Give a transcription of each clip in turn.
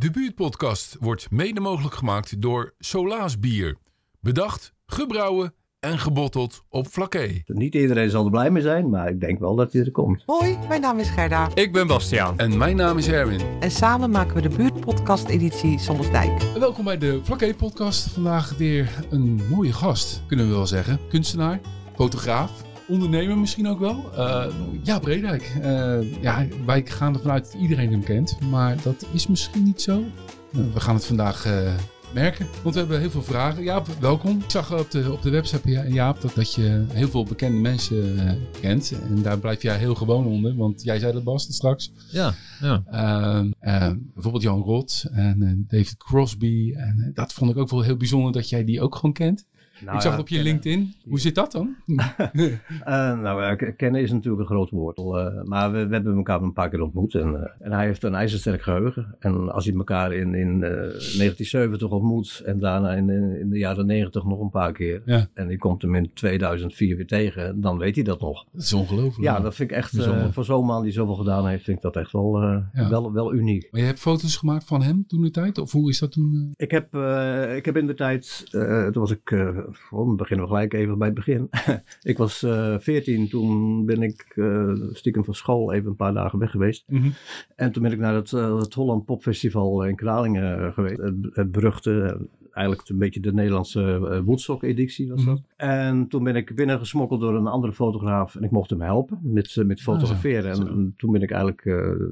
De buurtpodcast wordt mede mogelijk gemaakt door Solaas Bier. Bedacht, gebrouwen en gebotteld op Flaké. Niet iedereen zal er blij mee zijn, maar ik denk wel dat hij er komt. Hoi, mijn naam is Gerda. Ik ben Bastiaan. En mijn naam is Erwin. En samen maken we de buurtpodcast-editie Zondersdijk. Welkom bij de Flaké podcast. Vandaag weer een mooie gast, kunnen we wel zeggen. Kunstenaar, fotograaf, ondernemer misschien ook wel. Uh, ja, Bredijk. Uh, ja, wij gaan ervan uit dat iedereen hem kent, maar dat is misschien niet zo. Uh, we gaan het vandaag merken, want we hebben heel veel vragen. Jaap, welkom. Ik zag op de, op de website, Jaap, dat, dat je heel veel bekende mensen kent. En daar blijf jij heel gewoon onder, want jij zei dat Bas straks. Ja, ja. bijvoorbeeld Jan Rot en David Crosby. En dat vond ik ook wel heel bijzonder dat jij die ook gewoon kent. Nou, ik zag het op je LinkedIn. Hoe zit dat dan? uh, nou, kennen is natuurlijk een groot woord. Uh, maar we, we, hebben elkaar een paar keer ontmoet. En, en hij heeft een ijzersterk geheugen. En als je elkaar in, in 1970 ontmoet en daarna in, in, de jaren 90 nog een paar keer. Ja. En je komt hem in 2004 weer tegen, dan weet hij dat nog. Dat is ongelooflijk. Ja, dat vind ik echt, voor zo'n man die zoveel gedaan heeft, vind ik dat echt wel, ja. wel, wel uniek. Maar je hebt foto's gemaakt van hem toen de tijd? Of hoe is dat toen? Ik, heb, ik heb in de tijd, toen was ik dan beginnen we gelijk even bij het begin. ik was uh, eh, 14, toen ben ik uh, stiekem van school even een paar dagen weg geweest. Mm -hmm. En toen ben ik naar het, uh, het Holland Popfestival in Kralingen geweest. Het, het beruchte, eigenlijk een beetje de Nederlandse Woodstock-editie was dat. Mm -hmm. En toen ben ik binnengesmokkeld door een andere fotograaf en ik mocht hem helpen met, met fotograferen. Ah, en toen ben ik eigenlijk,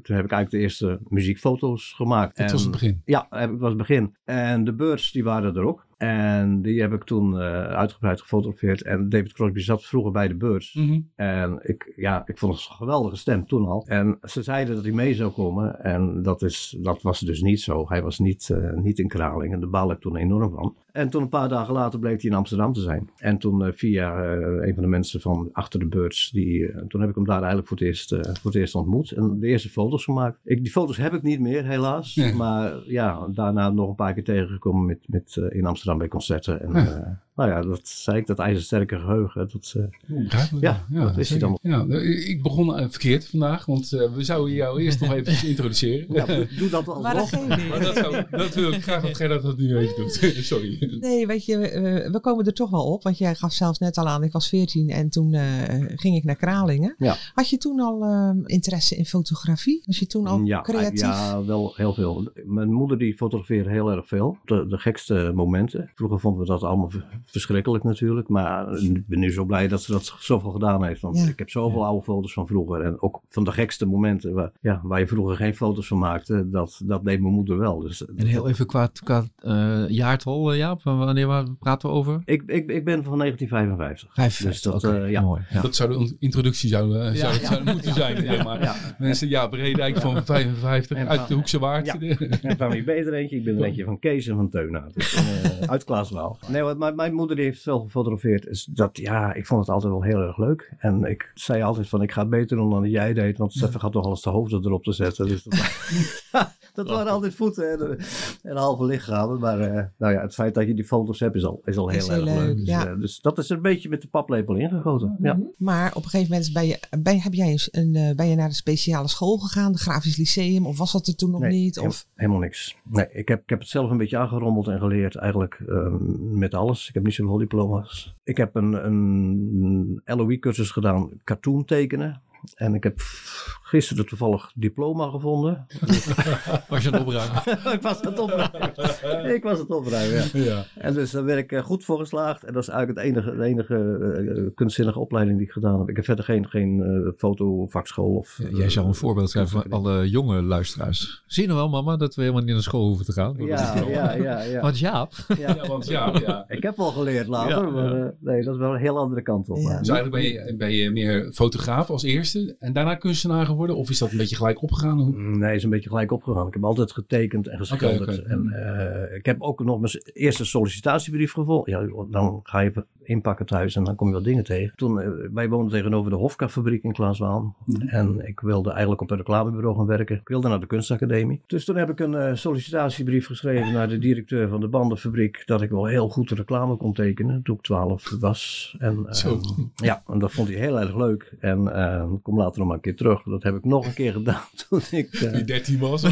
toen heb ik eigenlijk de eerste muziekfoto's gemaakt. Dat was het begin? Ja, het was het begin. En de birds die waren er ook. En die heb ik toen uh, uitgebreid gefotografeerd. En David Crosby zat vroeger bij de beurs. Mm -hmm. En ik, ja, ik vond het een geweldige stem toen al. En ze zeiden dat hij mee zou komen. En dat, is, dat was dus niet zo. Hij was niet, uh, niet in Kralingen. En daar baal ik toen enorm van. En toen een paar dagen later bleek hij in Amsterdam te zijn. En toen uh, via een van de mensen van achter de beurs. Die, toen heb ik hem daar eigenlijk voor het, eerst, voor het eerst ontmoet. En de eerste foto's gemaakt. Ik, die foto's heb ik niet meer, helaas. Maar ja, daarna nog een paar keer tegengekomen met, met, in Amsterdam bij concerten. En, ja. Uh, nou ja, dat zei ik, dat ijzersterke geheugen. Dat, uh, ja, ja, dat is hij dan. Ja, ik begon verkeerd vandaag, want we zouden jou eerst nog even introduceren. Ja, doe dat wel. Maar dat maar dat, zou, dat wil ik graag dat Gerard dat nu even doet. Sorry. Nee, weet je, we komen er toch wel op, want jij gaf zelfs net al aan, ik was 14 en toen ging ik naar Kralingen. Ja. Had je toen al interesse in fotografie? Was je toen al ja, creatief? Ja, wel heel veel. Mijn moeder die fotografeerde heel erg veel. De, de gekste momenten. Vroeger vonden we dat allemaal verschrikkelijk natuurlijk. Maar ik ben nu zo blij dat ze dat zoveel gedaan heeft. Want ja. ik heb zoveel ja. oude foto's van vroeger. En ook van de gekste momenten waar, ja, waar je vroeger geen foto's van maakte. Dat, dat deed mijn moeder wel. Dus, en heel even qua, qua uh, jaartal, uh, Jaap. Wanneer waar praten we over? Ik, ik, ik ben van 1955. 55, dus dat, okay, uh, ja. Mooi, ja. Dat zou de introductie zou, uh, zou, zou moeten zijn. Ja, maar. Mensen, ja, Bredijk van 55 en uit de Hoekse Waard. Ja. en van wie beter eentje. Ik ben er eentje van Kees en van Teuna. Dus, uit Klaaswaal. Nee, wat mijn, mijn moeder heeft veel gefotografeerd. Dus dat, ja, ik vond het altijd wel heel erg leuk. En ik zei altijd van, ik ga het beter doen dan jij deed. Want Stefan gaat toch alles de hoofden erop te zetten. Dus dat, dat waren altijd voeten en, en halve lichamen. Maar uh, nou ja, het feit dat je die foto's hebt is al, is al heel is erg leuk. leuk. Dus, ja. uh, dus, dat is een beetje met de paplepel ingegoten. Mm -hmm. ja. Maar op een gegeven moment ben je, ben, heb jij een, uh, ben je naar de speciale school gegaan, de Grafisch Lyceum? Of was dat er toen nog nee, niet? Of? helemaal niks. Nee, ik heb, ik heb het zelf een beetje aangerommeld en geleerd eigenlijk um, met alles. Ik heb niet zoveel diploma's. Ik heb een, een LOE-cursus gedaan, cartoon tekenen. En ik heb gisteren toevallig diploma gevonden. was je aan het opruimen? ik was aan het opruimen. ik was het opruimen, ja. ja. En dus daar ben ik goed voor geslaagd. En dat is eigenlijk het enige, de enige uh, kunstzinnige opleiding die ik gedaan heb. Ik heb verder geen, geen uh, fotovakschool. Of, jij zou een voorbeeld zijn voor alle jonge luisteraars. Zie je nou wel, mama, dat we helemaal niet naar school hoeven te gaan? Ja, ja, ja, ja. Want Jaap. Ja, want Jaap, ja. Ik heb wel geleerd later, maar uh, nee, dat is wel een heel andere kant op. Ja. Dus eigenlijk ben je, ben je meer fotograaf als eerste en daarna kunstenaar geworden? Of is dat een beetje gelijk opgegaan? Nee, is een beetje gelijk opgegaan. Ik heb altijd getekend en geschilderd. Okay, okay. En uh, ik heb ook nog mijn eerste sollicitatiebrief gevonden. Ja, dan ga je inpakken thuis en dan kom je wat dingen tegen. Toen, uh, wij woonden tegenover de Hofka-fabriek in Klaaswaan. Mm -hmm. En ik wilde eigenlijk op een reclamebureau gaan werken. Ik wilde naar de kunstacademie. Dus toen heb ik een uh, sollicitatiebrief geschreven naar de directeur van de bandenfabriek. Dat ik wel heel goed reclame kon tekenen. Toen ik 12 was. En, Zo. Ja, en dat vond hij heel erg leuk. En en kom later nog maar een keer terug. Dat heb ik nog een keer gedaan toen ik... Uh, die 13 was?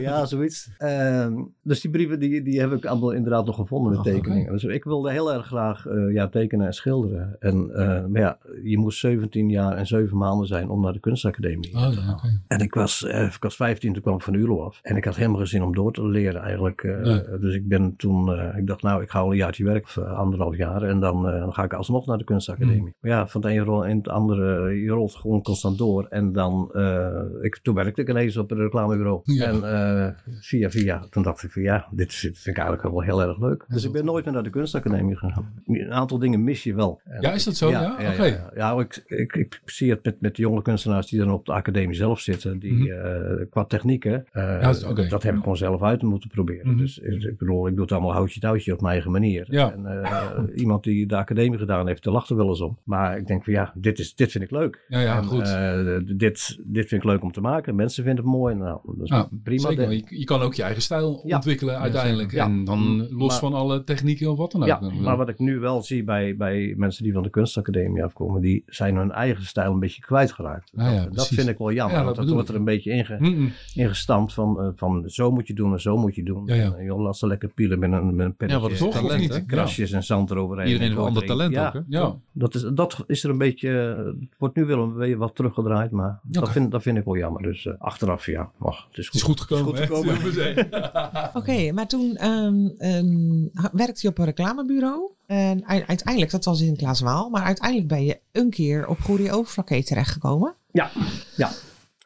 ja, zoiets. Ehm, dus die brieven die, die heb ik allemaal inderdaad nog gevonden met tekeningen. Dus ik wilde heel erg graag ja, tekenen en schilderen. En, maar ja, je moest 17 jaar en 7 maanden zijn om naar de kunstacademie oh, gaan. En ik was, ik was 15, toen kwam ik van ULO af. En ik had helemaal geen zin om door te leren eigenlijk. Dus ik ben toen, ik dacht nou, ik ga al een jaartje werk, anderhalf jaar. En dan, dan ga ik alsnog naar de kunstacademie. Mm. Maar ja, van het ene rol in het andere, je rolt gewoon constant door. En dan, uh, ik, toen werkte ik ineens op een reclamebureau. En uh, via via, toen dacht ik van ja, dit vind ik eigenlijk wel heel erg leuk. Dus ik ben nooit meer naar de kunstacademie gegaan. Een aantal dingen mis je wel. Ja, is dat zo? Ja, ja, ja, ja, ja ik, ik, ik, zie het met, met de jonge kunstenaars die dan op de academie zelf zitten. Die mm -hmm. uh, qua technieken, okay. dat heb ik gewoon zelf uit moeten proberen. Mm -hmm. Dus ik bedoel, ik doe het allemaal houtje touwtje op mijn eigen manier. En iemand die de academie gedaan heeft, te lacht er wel eens om. Maar ik denk van ja, dit, is, dit vind ik leuk. Ja, ja, goed. Uh, dit, dit vind ik leuk om te maken. Mensen vinden het mooi. Nou, dat is prima. Zeker, je, je, kan ook je eigen stijl ontwikkelen uiteindelijk. en dan los van alle technieken of wat dan ook. Ja, maar wat ik nu wel zie bij, bij mensen die van de kunstacademie afkomen, die zijn hun eigen stijl een beetje kwijtgeraakt. dat, dat vind ik wel jammer. want dat wordt er een beetje inge, mm -mm. ingestampt van, uh, van zo moet je doen en zo moet je doen. En, joh, laat ze lekker pielen met een, met een pennetje. Ja, wat toch talent, niet? Krasjes en zand eroverheen. Iedereen heeft een ander talent ook. Hè? Ja, dat is, dat is er een beetje, het wordt nu wel een wat teruggedraaid, maar okay. dat, vind, dat vind ik wel jammer. Dus uh, achteraf, ja, mag. Het is goed, het is goed gekomen. Gekomen. Oké, okay, maar toen um, um, werkte je op een reclamebureau. En uiteindelijk, dat was in Klaaswaal, maar uiteindelijk ben je een keer op Goeree Overflakkee terechtgekomen. Ja, ja.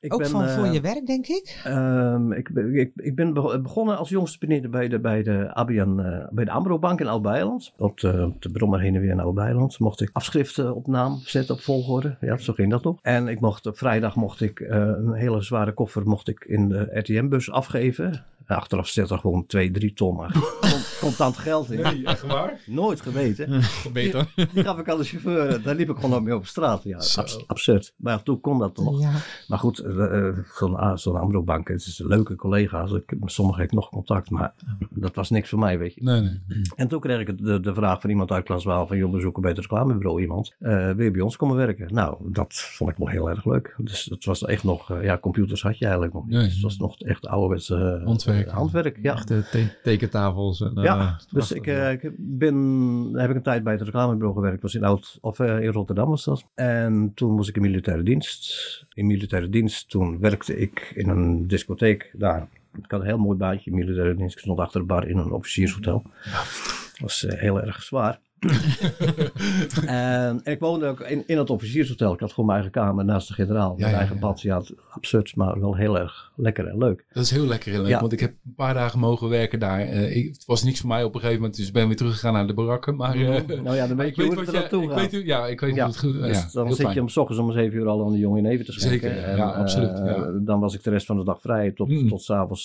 Ik ook ben, van voor je werk, denk ik? Um, ik, ik, ik, ben begonnen als jongste benieuwd bij de, bij de, ABN, uh, bij de Ambro-bank in Oud-Beiland. Op de, de Brommer heen en weer in Oud-Beiland mocht ik afschriften op naam zetten op volgorde. Ja, zo ging dat nog. En ik mocht, op vrijdag mocht ik uh, een hele zware koffer mocht ik in de RTM-bus afgeven. Achteraf zit er gewoon 2, 3 ton maar contant geld in. Nee, echt waar? Nooit geweten. Beter. Die, die gaf ik aan de chauffeur. Daar liep ik gewoon ook mee op straat. Ja, abs absurd. Maar toen kon dat toch. Ja. Maar goed, uh, zo'n zo Amro-bank, het is leuke collega's. Ik, sommigen heb ik nog contact, maar dat was niks voor mij, weet je. Nee, nee. En toen kreeg ik de, de vraag van iemand uit klas 12 van, joh, we zoeken bij het reclamebureau iemand. Uh, wil je bij ons komen werken? Nou, dat vond ik wel heel erg leuk. Dus het was echt nog, uh, ja, computers had je eigenlijk nog niet. Nee, dus het was nog echt ouderwetse handwerk. handwerk, ja. Echte te tekentafels. En, ja, dus ik, ik ben, heb ik een tijd bij het reclamebureau gewerkt. was in, Oud, of, in Rotterdam was dat. En toen moest ik in militaire dienst. In militaire dienst, toen werkte ik in een discotheek daar. Ik had een heel mooi baantje in militaire dienst. Ik stond achter de bar in een officiershotel. Dat was heel erg zwaar. en ik woonde ook in, in het officiershotel. Ik had gewoon mijn eigen kamer naast de generaal. Mijn eigen bad. Ja, absurd, maar wel heel erg lekker en leuk. Dat is heel lekker en leuk. Want ik heb een paar dagen mogen werken daar. Uh, ik, het was niks voor mij op een gegeven moment. Dus ik ben weer teruggegaan naar de barakken. Maar, uh, nou ja, dan weet je hoe het er naartoe gaat. Weet, ja, ik weet ja, het goed dus Dan zit fijn. je om s ochtends om 7 uur al aan de jongen in even te schenken. Zeker, en, ja, absoluut. Dan was ik de rest van de dag vrij. Tot, mm. tot s'avonds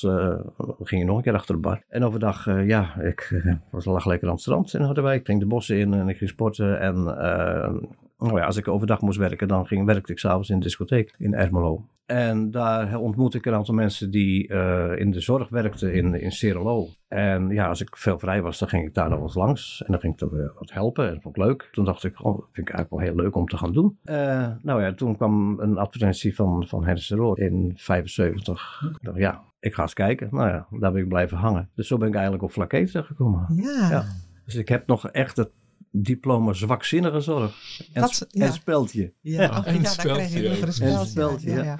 ging je nog een keer achter de bar. En overdag, ja, ik was lag lekker aan het strand in Harderwijk. Ik ging de in en ik ging sporten en uh, nou ja, als ik overdag moest werken, dan ging, werkte ik s'avonds in de discotheek in Ermelo. En daar ontmoette ik een aantal mensen die uh, in de zorg werkten in, in Cerelo. En ja, als ik veel vrij was, dan ging ik daar nog eens langs. En dan ging ik er wat helpen en dat vond ik leuk. Toen dacht ik, oh, dat vind ik eigenlijk wel heel leuk om te gaan doen. Uh, nou ja, toen kwam een advertentie van, van Hennis Rood in 75. Ik dacht, ja, ik ga eens kijken. Nou ja, daar ben ik blijven hangen. Dus zo ben ik eigenlijk op Flaké terechtgekomen. Ja. ja. Dus ik heb nog echt het diploma zwakzinnige zorg. En, dat, ja. en speldje. Ja, ja. Oh, ja daar krijg je nog een speldje. speldje ja.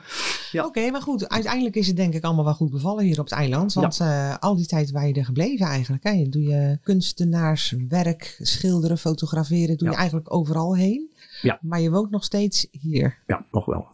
ja. Oké, maar goed. Uiteindelijk is het denk ik allemaal wel goed bevallen hier op het eiland. Want uh, al die tijd waar je er gebleven eigenlijk. Hè? Doe je kunstenaarswerk, schilderen, fotograferen. Doe je eigenlijk overal heen. Ja. Maar je woont nog steeds hier. Ja, nog wel.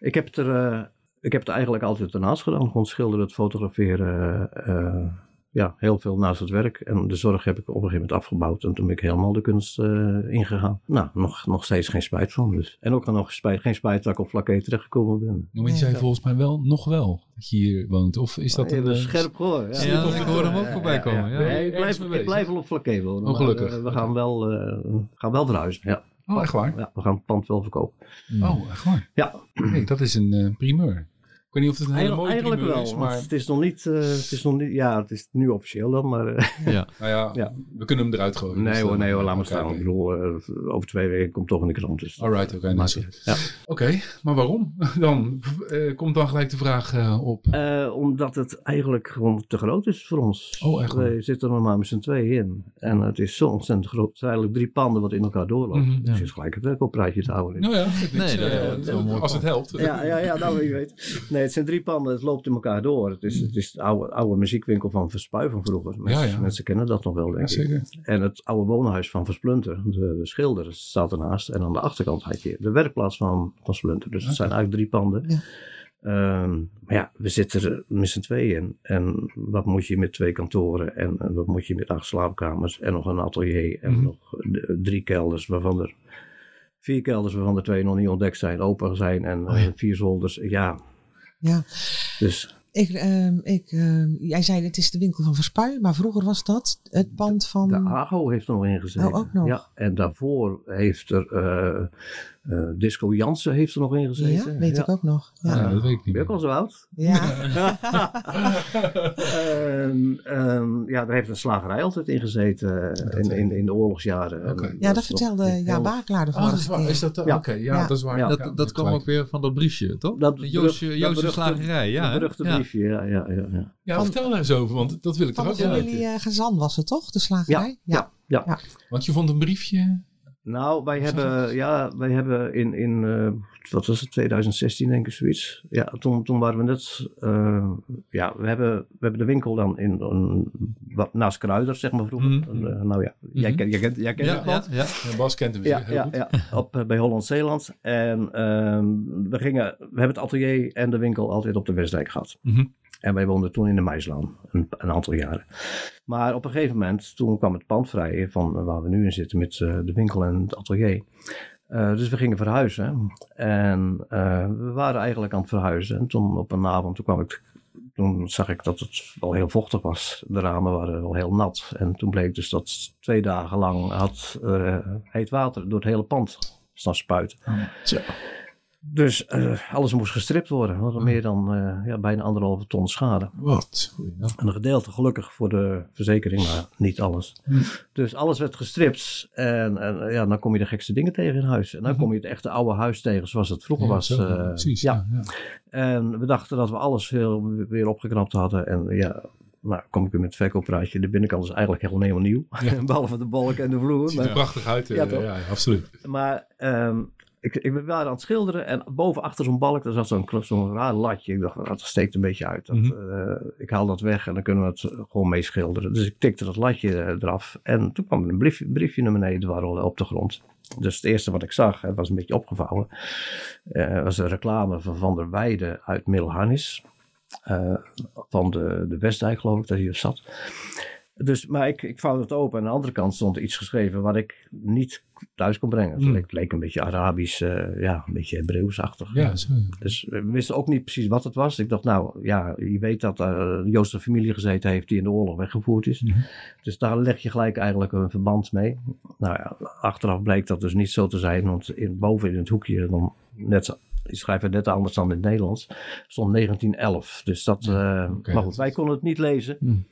Ik heb het er... Uh, ik heb het eigenlijk altijd ernaast gedaan. Gewoon schilderen, het fotograferen... Uh, ja, heel veel naast het werk. En de zorg heb ik op een gegeven moment afgebouwd. En toen ben ik helemaal de kunst uh, ingegaan. Nou, nog, nog steeds geen spijt van. Dus. En ook nog spijt, geen spijt dat ik op vlakke terechtgekomen ben. Maar je zei volgens mij wel, nog wel, dat je hier woont. Of is dat een... scherp gehoor. Ja, ja, ik hoor hem ook voorbij komen. Ja, ik, blijf, ik blijf wel op vlakke wonen. Oh, gelukkig. Maar, uh, we gaan wel, uh, gaan wel verhuizen, ja. Oh, echt waar? Ja, we gaan het pand wel verkopen. Oh, echt waar? Ja. Hey, dat is een primeur. Ik weet niet of het een hele mooie Eigenlijk wel, is, maar... Het is nog niet, uh, het is nog niet, ja, het is nu officieel dan, maar... Uh, ja. nou ja, ja, we kunnen hem eruit gooien. Nee dus hoor, nee hoor, laat maar staan. Ik bedoel, uh, over twee weken komt toch in de krant. Dus, Alright, oké. Okay, ja. Oké, maar waarom dan? komt dan gelijk de vraag op. omdat het eigenlijk gewoon te groot is voor ons. Oh, echt? We zitten er maar met z'n tweeën in. En het is zo ontzettend groot. Het zijn eigenlijk drie panden wat in elkaar doorlopen. Mm -hmm, ja. Dus gelijk het werkoppraatje te houden. Nou ja, nee, als het helpt. Ja, ja, ja nou je weet. Nee, het zijn drie panden, het loopt in elkaar door. Het is, het is de oude, oude muziekwinkel van Verspuy van vroeger. Mensen, ja, ja. mensen kennen dat nog wel, denk ik. En het oude woonhuis van Versplunter, de, de schilder, staat ernaast. En aan de achterkant had je de werkplaats van, van Splunter. Dus het zijn eigenlijk drie panden. Um, maar ja, we zitten er met z'n tweeën in. En wat moet je met twee kantoren en, en wat moet je met acht slaapkamers en nog een atelier en mm -hmm. nog drie kelders waarvan er vier kelders waarvan er twee nog niet ontdekt zijn, open zijn en oh ja. uh, vier zolders. Ja. Ja. Dus. Ik, uh, ik, uh, jij zei het is de winkel van Verspuy, maar vroeger was dat het pand van... De AGO heeft er nog in gezeten. Oh, ook nog. Ja, en daarvoor heeft er uh, Disco Jansen heeft er nog in gezeten. Ja, weet ja. ik ook nog. Ja, ja dat weet ik niet. Ben ook al zo oud? Ja. um, um, ja, daar heeft een slagerij altijd in gezeten in, in, in de oorlogsjaren. Okay. Ja, dat vertelde Ja Baklaar de vorige oh, dat is waar. Is dat, ja. Oké, okay, ja, dat is waar. Dat, dat, kwam ook weer van dat briefje, toch? Dat, slagerij, ja. Dat beruchte briefje, ja. Ja, ja, ja. ja van, vertel daar eens over, want dat wil ik toch ook weten. Van jullie Gezan was het toch, de slagerij? Ja, ja. ja. Want je vond een briefje... Nou, wij hebben, ja, wij hebben in, in uh, wat was het, 2016 denk ik zoiets. Ja, toen, toen waren we net, uh, ja, we hebben, we hebben de winkel dan in, een, wat, naast Kruiders, zeg maar vroeger. Mm -hmm. uh, nou ja, mm -hmm. jij, jij, jij, jij kent ja, het. Ja, ja. ja, Bas kent hem ja, heel ja, goed. Ja, op, bij Holland-Zeeland. En we gingen, we hebben het atelier en de winkel altijd op de Westdijk gehad. Mm -hmm. En wij woonden toen in de Maislaan, een, een, aantal jaren. Maar op een gegeven moment, toen kwam het pand vrij van waar we nu in zitten met uh, de winkel en het atelier. Uh, dus we gingen verhuizen. En uh, we waren eigenlijk aan het verhuizen. En toen op een avond, toen kwam ik, toen zag ik dat het wel heel vochtig was. De ramen waren wel heel nat. En toen bleek dus dat twee dagen lang had heet water door het hele pand staan spuiten. Oh, tja. Dus uh, alles moest gestript worden. We hadden meer dan uh, ja, bijna anderhalve ton schade. Wat? Ja. En een gedeelte gelukkig voor de verzekering, maar niet alles. Hm. Dus alles werd gestript. En, en ja, dan kom je de gekste dingen tegen in huis. En dan hm. kom je het echte oude huis tegen zoals het vroeger ja, was. Zo, uh, precies, ja. En we dachten dat we alles heel, weer opgeknapt hadden. En ja, nou, kom ik weer met het verkooppraatje. De binnenkant is eigenlijk helemaal nieuw. Behalve de balk en de vloer. Het ziet er prachtig uit. Ja, ja, ja, absoluut. Maar um, ik, ik ben aan het schilderen en boven achter zo'n balk, daar zat zo'n zo'n raar latje. Ik dacht, dat steekt een beetje uit. Dat, Mhm. uh, ik haal dat weg en dan kunnen we het gewoon mee schilderen. Dus ik tikte dat latje uh, eraf en toen kwam er een brief, briefje naar beneden dwarrelen op de grond. Dus het eerste wat ik zag, het was een beetje opgevouwen, uh, was een reclame van Van der Weijden uit Middelharnis. Uh, van de, de Westdijk geloof ik, dat hij er zat. Dus, maar ik, ik vouwde het open en aan de andere kant stond iets geschreven wat ik niet thuis kon brengen. Mm. Het leek een beetje Arabisch, uh, ja, een beetje Hebreeuwsachtig. Ja, zo. Dus we wisten ook niet precies wat het was. Ik dacht, nou ja, je weet dat er Joost een familie gezeten heeft die in de oorlog weggevoerd is. Mm -hmm. Dus daar leg je gelijk eigenlijk een verband mee. Nou ja, achteraf bleek dat dus niet zo te zijn, want in, boven in het hoekje, dan net ik schrijf het net anders dan in het Nederlands, stond 1911. Dus dat, uh, okay. maar goed, wij konden het niet lezen. Mm.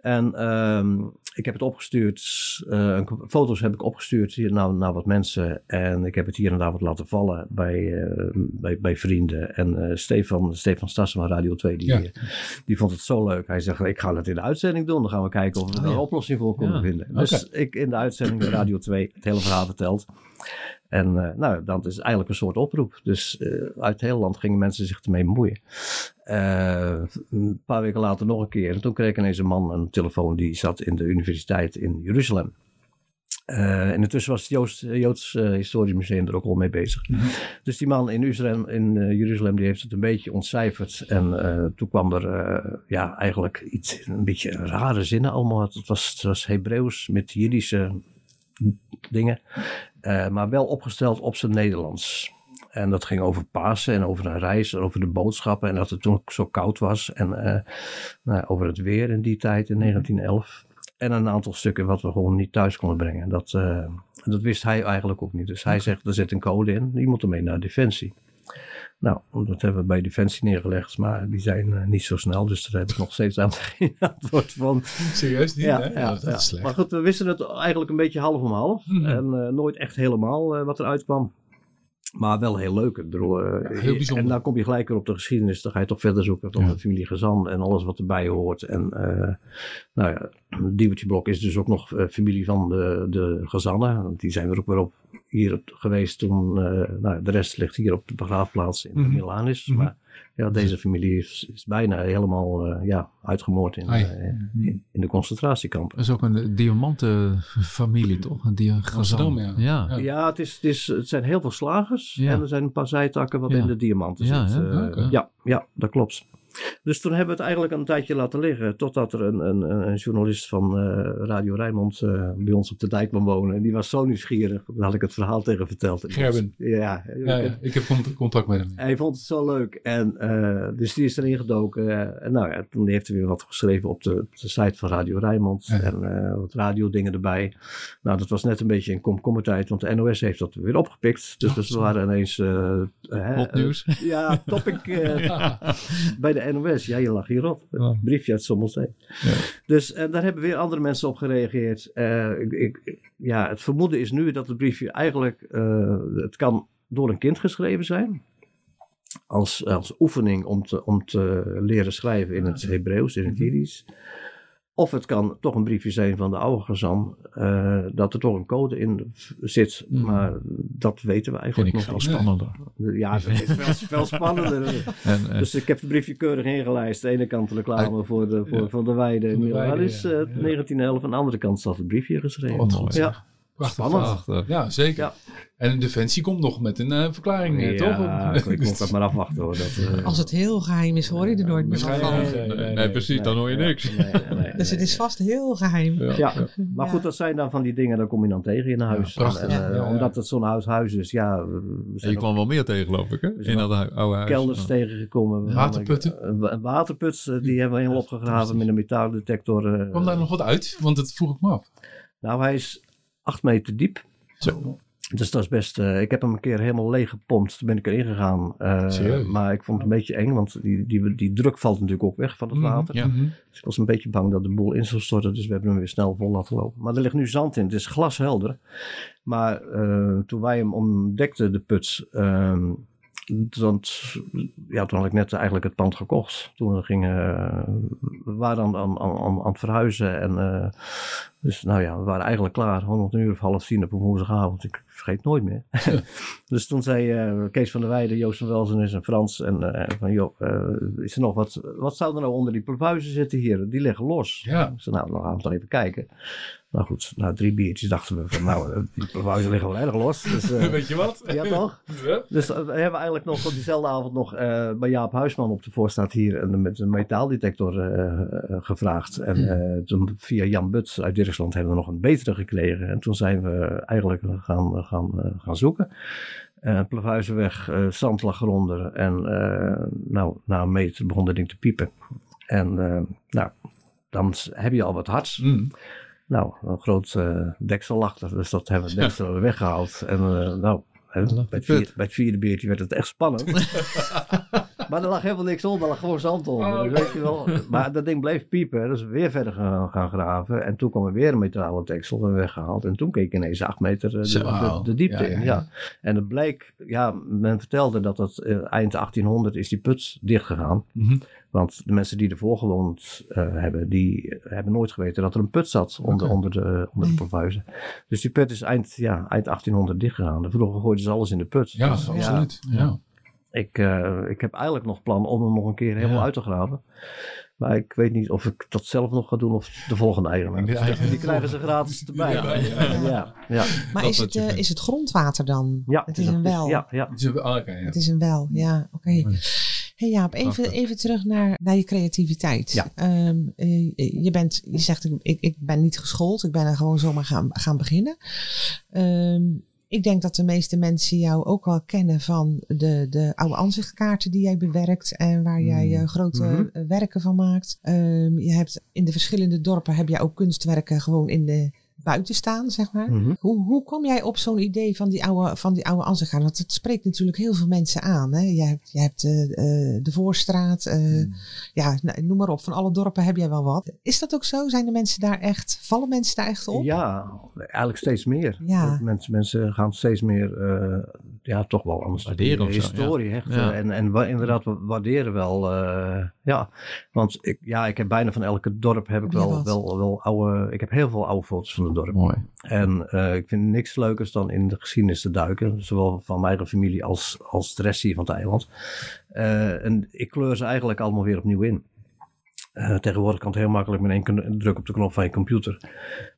En um, ik heb het opgestuurd, uh, foto's heb ik opgestuurd hier naar, naar wat mensen. En ik heb het hier en daar wat laten vallen bij, uh, bij, bij vrienden. En uh, Stefan, Stefan Stassen van Radio 2, die, ja. die vond het zo leuk. Hij zegt, ik ga het in de uitzending doen. Dan gaan we kijken of we er een oplossing voor kunnen ja. vinden. Dus okay. ik in de uitzending bij Radio 2 het hele verhaal verteld. En uh, nou, dat is eigenlijk een soort oproep. Dus uh, uit het hele land gingen mensen zich ermee bemoeien. Uh, een paar weken later nog een keer. En toen kreeg ineens een man een telefoon die zat in de universiteit in Jeruzalem. En intussen was het Joods, Joods Historisch Museum er ook al mee bezig. Mm -hmm. Dus die man in, Uzrem, in Jeruzalem die heeft het een beetje ontcijferd. En toen kwam er ja, eigenlijk iets, een beetje rare zinnen allemaal. Het was, het was Hebreeuws met Jiddische dingen. Uh, maar wel opgesteld op zijn Nederlands. En dat ging over Pasen en over een reis en over de boodschappen. En dat het toen zo koud was. En uh, nou, over het weer in die tijd, in 1911. En een aantal stukken wat we gewoon niet thuis konden brengen. Dat, uh, dat wist hij eigenlijk ook niet. Dus hij zegt, er zit een code in, die moet ermee naar Defensie. Nou, dat hebben we bij Defensie neergelegd, maar die zijn niet zo snel. Dus daar heb ik nog steeds aan geen antwoord van. Serieus niet? Ja, ja, dat is slecht. Maar goed, we wisten het eigenlijk een beetje half om half. Mhm. En nooit echt helemaal wat eruit kwam. Maar wel heel leuk. Uh, heel bijzonder. En dan kom je gelijk weer op de geschiedenis. Dan ga je toch verder zoeken op de familie Gezan en alles wat erbij hoort. En uh, nou ja, Diewertje Blok is dus ook nog uh, familie van de, de Gezannen. Want die zijn er ook weer op hier geweest toen. nou, de rest ligt hier op de begraafplaats in mm -hmm. Milanis. Mm -hmm. Maar ja, deze familie is, is bijna helemaal uh, ja, uitgemoord in, uh, in, in, de concentratiekampen. Dat is ook een diamantenfamilie, toch? Een dia Amsterdam, ja. Ja, ja. het, is, het, is, het zijn heel veel slagers en er zijn een paar zijtakken wat in de diamanten zit. Ja, uh, ja, ja, dat klopt. Dus toen hebben we het eigenlijk een tijdje laten liggen. Totdat er een, een, een journalist van uh, Radio Rijnmond uh, bij ons op de dijk kwam wonen. En die was zo nieuwsgierig. Daar had ik het verhaal tegen verteld. Gerben. Ja, ja, ja, ik heb contact met hem. Hij vond het zo leuk. En uh, dus die is erin gedoken. en nou ja, toen heeft hij weer wat geschreven op de, op de site van Radio Rijnmond. En wat radiodingen erbij. Nou, dat was net een beetje een komkommertijd. Want de NOS heeft dat weer opgepikt. Dus, dus we waren ineens... Hot nieuws. ja, topic bij de de NOS. Ja, je lag hierop. Een briefje uit Sommelsteen. Ja. Dus daar hebben weer andere mensen op gereageerd. Uh, ik, ik, ja, het vermoeden is nu dat het briefje eigenlijk... Uh, het kan door een kind geschreven zijn. Als, als oefening om te, om te leren schrijven in het Hebreeuws, in het mhm. Jiddisch. Of het kan toch een briefje zijn van de oude gezant, uh, dat er toch een code in zit. Mm. Maar dat weten we eigenlijk nog niet. spannender. Ja, dat is veel, veel spannender. en, uh, dus ik heb het briefje keurig ingelijst. Aan de ene kant reclame voor de, voor, ja. van de Weide. De weide dat is uh, ja. 1911. Aan de andere kant staat het briefje geschreven. Oh, ja. Spannend. Ja, zeker. Ja. En Defensie komt nog met een uh, verklaring, ja, toch? Ja, ik moet dat maar afwachten hoor. Dat, uh, Als het heel geheim is, hoor je er nooit meer van. Nee, nee, nee, nee, precies, dan hoor je niks. dus het is vast heel geheim. Ja, maar goed, dat zijn dan van die dingen, daar kom je dan tegen in huis. prachtig. En, uh, omdat het zo'n oud huis is, ja. je kwam wel meer tegen, geloof ik, hè? In dat oude huis. Kelders tegengekomen. Waterputten? Een waterput, die hebben we helemaal opgegraven met een metaaldetector. Kwam daar nog wat uit? Want dat vroeg ik me af. Nou, hij is acht meter diep. Zo. Dus dat is best. Uh, ik heb hem een keer helemaal leeg gepompt. Toen ben ik erin gegaan. Uh, maar ik vond het een beetje eng, want die, die, die druk valt natuurlijk ook weg van het mhm, water. Mm -hmm. Dus ik was een beetje bang dat de boel in zou storten. Dus we hebben hem weer snel vol laten lopen. Maar er ligt nu zand in. Het is glashelder. Maar uh, toen wij hem ontdekten, de put. Ehm, toen, ja, toen had ik net eigenlijk het pand gekocht. Toen gingen we waren aan, aan, aan, aan het verhuizen. En, dus nou ja, we waren eigenlijk klaar. Rond een uur of half tien op een woensdagavond. Ik vergeet nooit meer. dus toen zei uh, Kees van der Weijden, Joost van Welzen en Frans. En uh, van joh, is er nog wat, wat zou er nou onder die pluizen zitten hier? Die liggen los. Ja. Dus nou, dan gaan we even kijken. Nou goed, na drie biertjes dachten we van nou, eh, die plavuizen liggen wel erg los. Dus, uh, Weet je wat? Ja toch? Ja. Dus we hebben eigenlijk nog op diezelfde avond nog uh, bij Jaap Huisman op de voorstaat hier en met een metaaldetector gevraagd. En toen via Jan Buts uit Dirksland hebben we nog een betere gekregen. En toen zijn we eigenlijk gaan, gaan, gaan zoeken. Uh, Plavuizenweg, uh, zand lag eronder en nou, na een meter begon dat ding te piepen. En nou, dan heb je al wat hards. Mm. Nou, een groot deksel lag er, dus dat hebben we deksel ja. weggehaald. En uh, bij het, vier, bij het, vierde beertje werd het echt spannend. maar er lag helemaal niks onder, er lag gewoon zand onder. Oh. Weet je wel. Maar dat ding bleef piepen, dus we weer verder gaan, gaan graven. En toen kwam er weer een metalen deksel en weggehaald. En toen keek ik ineens acht meter de, de, de, diepte ja, in. Ja. En het bleek, ja, men vertelde dat het eind 1800 is die put dicht gegaan. Mm -hmm. Want de mensen die ervoor gewoond uh, hebben, die hebben nooit geweten dat er een put zat onder, okay. onder de, onder de profuizen. Dus die put is eind, ja, eind 1800 dichtgegaan. Vroeger gooiden ze alles in de put. Ja, dus, absoluut. Ja. ja. Ik, uh, ik heb eigenlijk nog plan om hem nog een keer helemaal ja. uit te graven. Maar ik weet niet of ik dat zelf nog ga doen of de volgende eigenaar. Die, die krijgen ze gratis erbij. Ja, ja. ja. Maar is het, uh, is het grondwater dan? Ja. Het is een wel. Ja, ja. Het is een wel, ja. Oké. Okay hey Jaap, even, even terug naar, naar je creativiteit. Ja. Um, je, bent, je zegt, ik, ik ben niet geschoold, ik ben er gewoon zomaar gaan, gaan beginnen. Um, ik denk dat de meeste mensen jou ook wel kennen van de, de oude aanzichtkaarten die jij bewerkt en waar jij uh, grote mm -hmm. werken van maakt. Um, je hebt in de verschillende dorpen heb je ook kunstwerken gewoon in de buiten staan, zeg maar. Mhm. hoe, hoe kom jij op zo'n idee van die oude, van die oude Anzegaan? Want het spreekt natuurlijk heel veel mensen aan. Hè? Je hebt, je hebt uh, de Voorstraat, uh, ja, nou, noem maar op. Van alle dorpen heb jij wel wat. Is dat ook zo? Zijn de mensen daar echt, vallen mensen daar echt op? Ja, eigenlijk steeds meer. Ja. Mensen, mensen gaan steeds meer, ja, toch wel anders. Waarderen de historie hechten. En, en inderdaad waarderen wel, ja. Want ik, ja, ik heb bijna van elke dorp heb ik wel, wel, wel oude, ik heb heel veel oude foto's van de dorp. Mooi. En uh, ik vind niks leukers dan in de geschiedenis te duiken. Zowel van mijn familie als, als de rest hier van het eiland. Uh, en ik kleur ze eigenlijk allemaal weer opnieuw in. Uh, tegenwoordig kan het heel makkelijk met één druk op de knop van je computer.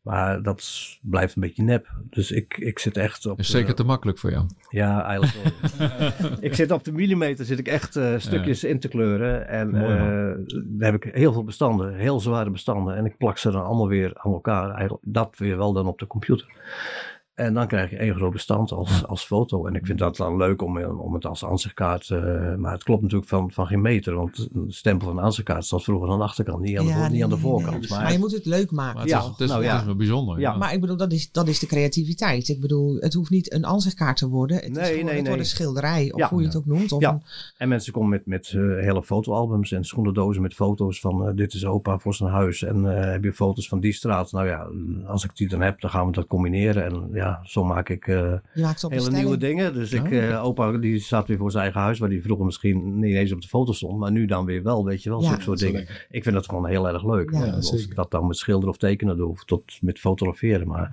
Maar dat blijft een beetje nep. Dus ik, ik zit echt op... Is zeker te makkelijk voor jou? Ja, eigenlijk wel. ik zit op de millimeter, zit ik echt uh, stukjes in te kleuren. En uh, daar heb ik heel veel bestanden, heel zware bestanden. En ik plak ze dan allemaal weer aan elkaar. Eigenlijk dat weer wel dan op de computer. En dan krijg je één groot bestand als, als foto. En ik vind dat dan leuk om, om het als aanzichtkaart. Uh, maar het klopt natuurlijk van, van geen meter. Want een stempel van een aanzichtkaart zat vroeger aan de achterkant, niet aan de, niet aan de voorkant. Maar, maar, je moet het leuk maken. Maar het is, nou, ja. is wel bijzonder. Ja. Maar ik bedoel, dat is, dat is de creativiteit. Ik bedoel, het hoeft niet een aanzichtkaart te worden. Het, nee, is gewoon, nee, het wordt een schilderij, of hoe je het ook noemt. Of ja. Een... En mensen komen met, met uh, hele fotoalbums en schoenendozen met foto's van uh, dit is opa voor zijn huis. En heb je foto's van die straat. Nou ja, als ik die dan heb, dan gaan we dat combineren. En ja, zo maak ik uh, hele nieuwe dingen. Dus ik, uh, opa die zat weer voor zijn eigen huis, waar die vroeger misschien niet eens op de foto stond, maar nu dan weer wel, weet je wel, ja, soort dingen. Ik vind dat gewoon heel erg leuk. Ja, of ik dat dan met schilderen of tekenen doe, of tot met fotograferen. Maar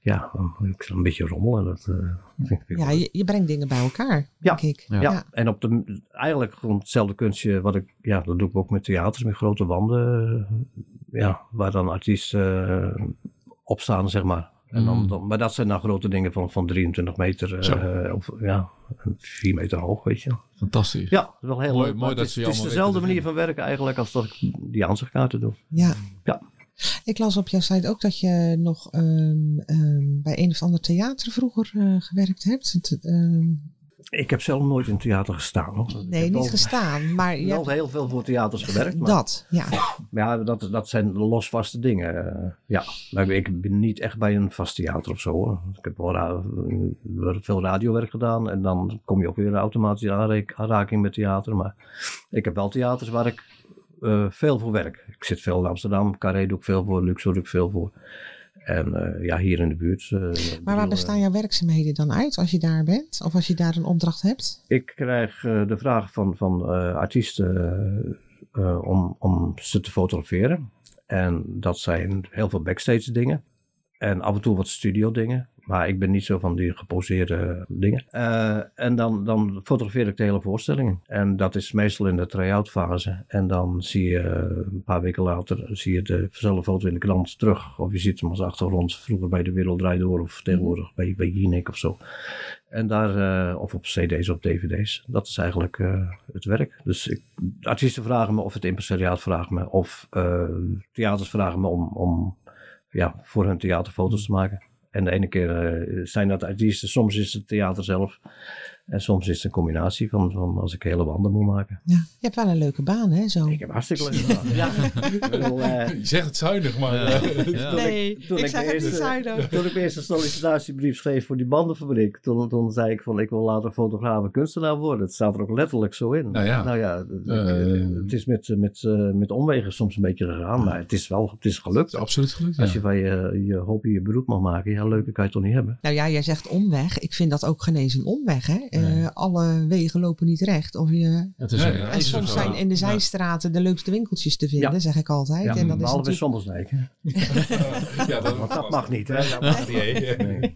ja, ik een beetje rommelen. Dat, uh, ja, je, je, brengt dingen bij elkaar, ja, denk ik. Ja. en op de, eigenlijk gewoon hetzelfde kunstje wat ik, ja, dat doe ik ook met theaters, met grote wanden, ja, waar dan artiesten op staan, zeg maar. En dan, mm. maar dat zijn dan grote dingen van, van 23 meter, uh, of ja, 4 meter hoog, weet je. Fantastisch. Ja, wel heel mooi. mooi dat het, het is dezelfde manier van werken eigenlijk als dat ik die aanzichtkaarten doe. Ja. ja. Ik las op jouw site ook dat je nog um, um, bij een of ander theater vroeger uh, gewerkt hebt. Um, ik heb zelf nooit in theater gestaan. Hoor. Nee, niet gestaan. Maar je hebt heel veel voor theaters gewerkt. Maar, dat, ja. Ja, dat, dat zijn losvaste dingen. Ja, maar ik ben niet echt bij een vast theater of zo. Hoor. Ik heb wel veel radiowerk gedaan. En dan kom je ook weer automatisch in aanraking met theater. Maar ik heb wel theaters waar ik uh, veel voor werk. Ik zit veel in Amsterdam. Carré doe ik veel voor. Luxor doe ik veel voor. En uh, ja, hier in de buurt. Uh, maar waar bestaan jouw werkzaamheden dan uit als je daar bent? Of als je daar een opdracht hebt? Ik krijg de vraag van, van artiesten om, om ze te fotograferen. En dat zijn heel veel backstage dingen. En af en toe wat studio dingen. Maar ik ben niet zo van die geposeerde dingen. Uh, en dan, dan fotografeer ik de hele voorstelling. En dat is meestal in de try-out fase. En dan zie je een paar weken later zie je dezelfde foto in de krant terug. Of je ziet hem als achtergrond vroeger bij De Wereld Draait Door. Of tegenwoordig bij, bij Jinek of zo. En daar, uh, of op cd's of dvd's. Dat is eigenlijk uh, het werk. Dus ik, artiesten vragen me of het impresariaat vraagt me. Of theaters vragen me om, om ja, voor hun theaterfoto's te maken. En de ene keer uh, zijn dat artiesten, soms is het theater zelf. En soms is het een combinatie van, van als ik hele wanden moet maken. Ja, je hebt wel een leuke baan, hè? Zo. Ik heb hartstikke leuke baan. ja. uh, je zegt het zuinig, maar... Ja. Nee, ik, ik, zeg het niet zuinig. Toen ik eerst een sollicitatiebrief schreef voor die bandenfabriek, toen, toen zei ik van ik wil later fotograaf en kunstenaar worden. Het staat er ook letterlijk zo in. Nou ja, nou ja uh, het is met, met, met omwegen soms een beetje gegaan, maar het is wel het is gelukt. Het is absoluut gelukt, Als je van je, je hobby je beroep mag maken, ja, leuker kan je het toch niet hebben. Nou ja, jij zegt omweg. Ik vind dat ook genezen omweg, hè? Uh, alle wegen lopen niet recht. Of je, het is, en soms zijn in de zijstraten de leukste winkeltjes te vinden, zeg ik altijd. Ja, en dat in natuurlijk... ja, dat, dat mag niet, hè? Dat mag niet.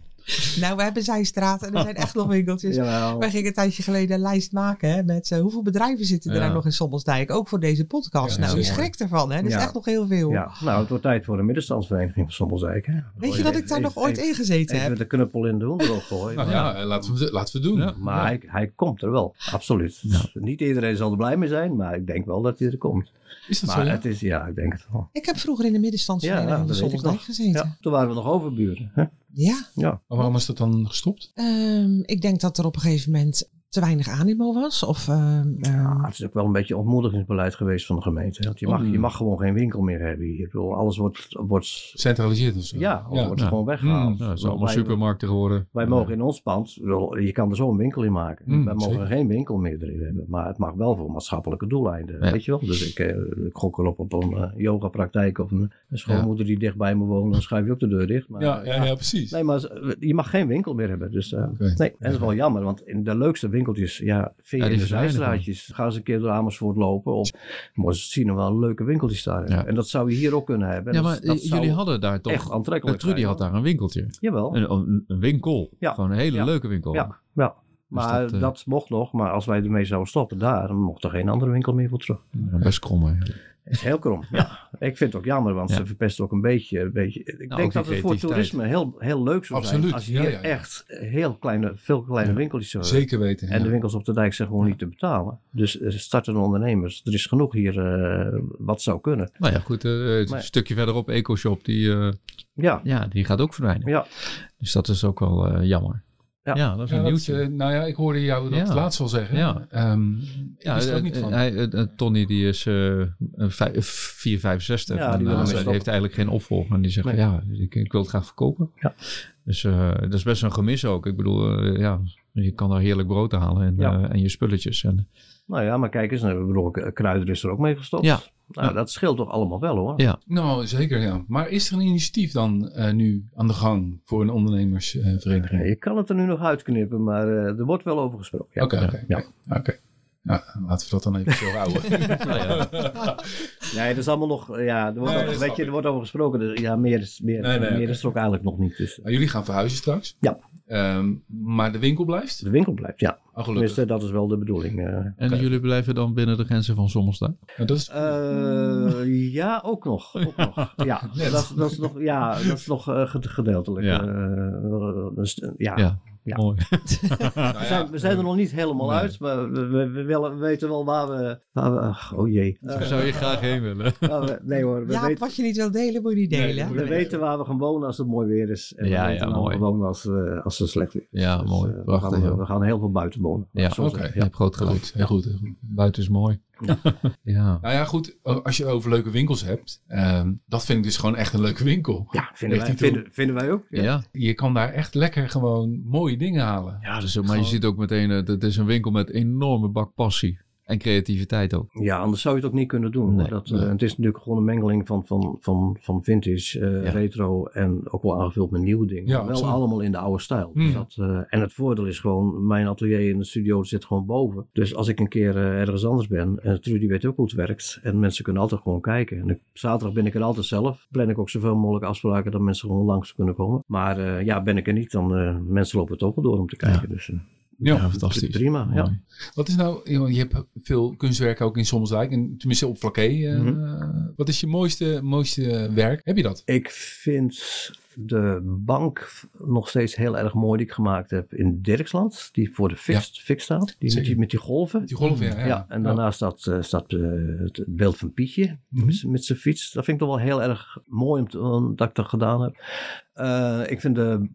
Nou, we hebben zijstraten en er zijn echt nog winkeltjes. Wij gingen een tijdje geleden een lijst maken hè, met uh, hoeveel bedrijven zitten er ja. nou nog in Sommelsdijk. Ook voor deze podcast. nou, je schrikt ervan. Hè? Er is echt nog heel veel. Ja, nou, het wordt tijd voor een middenstandsvereniging van Sommelsdijk. Hè? Weet je dat ik daar nog ooit in gezeten heb? Even de knuppel in de gooien. Nou, ja, laten we, laten we doen. Maar hij, hij komt er wel, absoluut. Niet iedereen zal er blij mee zijn, maar ik denk wel dat hij er komt. Is dat maar zo? Het is, ja, ik denk het wel. Ik heb vroeger in de middenstandsvereniging ja, van Sommelsdijk gezeten. Ja, toen waren we nog overburen. Hè? Ja. ja. waarom is dat dan gestopt? Um, ik denk dat er op een gegeven moment te weinig animo was? Of, uh, ja, het is ook wel een beetje ontmoedigingsbeleid geweest van de gemeente. Want je mag, je mag gewoon geen winkel meer hebben hier. Bedoel, alles wordt... wordt Centraliseerd of zo? Ja, alles wordt gewoon weggehaald. Mm, ja, het is allemaal supermarkten geworden. Wij mogen in ons pand, je kan er zo een winkel in maken. Mm, wij mogen geen winkel meer erin hebben. Maar het mag wel voor maatschappelijke doeleinden. Weet je wel? Dus ik, ik gok erop op een uh, yogapraktijk of een, een schoonmoeder die dichtbij me woont. Dan schuif je ook de deur dicht. Maar, ja, ja, ja, precies. Nee, maar je mag geen winkel meer hebben. Dus uh, okay. nee, en dat is wel jammer. Want in de leukste winkeltjes, ja, vind je in de zijstraatjes. Ga eens een keer door Amersfoort lopen. Of ze zien er wel leuke winkeltjes daar. Ja. En dat zou je hier ook kunnen hebben. Ja, maar dat jullie hadden daar toch... Echt aantrekkelijk Trudy had daar een winkeltje. Jawel. Een, een, een winkel. Ja. Gewoon een hele leuke winkel. Ja, ja. Dus maar dat, uh, dat, mocht nog. Maar als wij ermee zouden stoppen daar, dan mocht er geen andere winkel meer voor terug. Ja, best krom eigenlijk. is heel krom, ja. Ik vind het ook jammer, want ja. ze verpesten ook een beetje. Een beetje. Ik nou, denk dat het voor toerisme heel, heel leuk zou Absoluut. zijn. Als je hier ja, echt heel kleine, veel kleine winkeltjes zou Zeker weten. En de winkels op de dijk zijn gewoon niet te betalen. Dus startende ondernemers, er is genoeg hier uh, wat zou kunnen. Nou ja, goed. Uh, een stukje verderop, EcoShop, die, uh, ja. Ja, die gaat ook verdwijnen. Ja. Dus dat is ook wel jammer. Ja. ja, dat is een ja, nieuwtje. Dat, uh, nou ja, ik hoorde jou dat Ja. laatst al zeggen. Ja. Ehm, ik Ja, wist er ook eh, niet van. hij, eh, eh, Tony die is eh 4, 65 Ja, en die eh, hij heeft eigenlijk geen opvolger. En die zegt, Nee. ja, ik, ik wil het graag verkopen. Ja. Dus eh, dat is best een gemis ook. Ik bedoel, eh, ja, je kan daar heerlijk brood halen en, Ja. eh, en je spulletjes. En, Nou ja, maar kijk eens, ik bedoel, Kruider is er ook mee gestopt. Ja. Nou, Ja. dat scheelt toch allemaal wel hoor. Ja. Nou, zeker ja. Maar is er een initiatief dan eh, nu aan de gang voor een ondernemersvereniging? Nee, je kan het er nu nog uitknippen, maar eh, er wordt wel over gesproken. Ja. Oké, oké. Ja. oké. Nou, laten we dat dan even zo houden. Nee, dat is allemaal nog, ja, er wordt, Nee, weet je, er wordt over gesproken. Dus, ja, meer is, meer, Nee, nee, meer is er ook eigenlijk nog niet. Dus, jullie gaan verhuizen straks? Ja. Ehm, maar de winkel blijft? de winkel blijft, ja. Oh. Tenminste, dat is wel de bedoeling. eh. en jullie blijven dan binnen de grenzen van Sommersta? Nou, dat is... Eh, ja, ook nog. Ook nog. Ja, dat, dat is nog, ja, dat is nog eh, ged- gedeeltelijk. Ja. Ja. Ja, mooi. nou We, zijn, we zijn er nog niet helemaal Nee. uit, maar we, we, we willen- we weten wel waar we... Waar we ach, oh jee. Daar zou je graag heen willen. nee hoor, we, Ja, weten, wat je niet wil delen, moet je niet delen. Nee, we weten waar we gaan wonen als het mooi weer is. En Ja, we weten ja, waar mooi. we wonen als, eh, als het slecht weer is. Ja, Dus, mooi. eh, we, Prachtig, we gaan heel veel buiten wonen. Ja, oké. zeggen. Je hebt groot gelijk. Heel goed. Buiten is mooi. ja. Nou ja, goed. Als je het over leuke winkels hebt. ehm, dat vind ik dus gewoon echt een leuke winkel. Ja, vinden wij, vinden, vinden wij ook. Ja. Ja. Je kan daar echt lekker gewoon mooie dingen halen. dus, maar je ziet ook meteen, eh, het is een winkel met enorme bak passie. En creativiteit ook. Ja, anders zou je het ook niet kunnen doen. Nee, dat, nee. eh, het is natuurlijk gewoon een mengeling van, van, van, van vintage, eh, Ja. retro en ook wel aangevuld met nieuwe dingen. Ja, wel allemaal in de oude stijl. Dus Hmm. dat, eh, en het voordeel is gewoon, mijn atelier in de studio zit gewoon boven. Dus als ik een keer ergens anders ben, en Trudy weet ook hoe het werkt, en mensen kunnen altijd gewoon kijken. En op zaterdag ben ik er altijd zelf. Plan ik ook zoveel mogelijk afspraken dat mensen gewoon langs kunnen komen. Maar eh, ja, ben ik er niet, dan eh mensen lopen het ook wel door om te kijken. Dus eh, Ja. Ja, fantastisch. prima, ja. Wat is nou, je hebt veel kunstwerken ook in Sommelsdijk, en tenminste op Vlakke. eh, Mhm. Wat is je mooiste, mooiste werk? Heb je dat? Ik vind de bank nog steeds heel erg mooi die ik gemaakt heb in Dirksland. Die voor de fix, fix staat. Die met, die met die golven. Die ja. Ja, ja. en daarnaast staat, eh, staat eh, het beeld van Pietje Mhm. met, zijn fiets. Dat vind ik toch wel heel erg mooi om te- om dat ik dat gedaan heb. Ik vind de-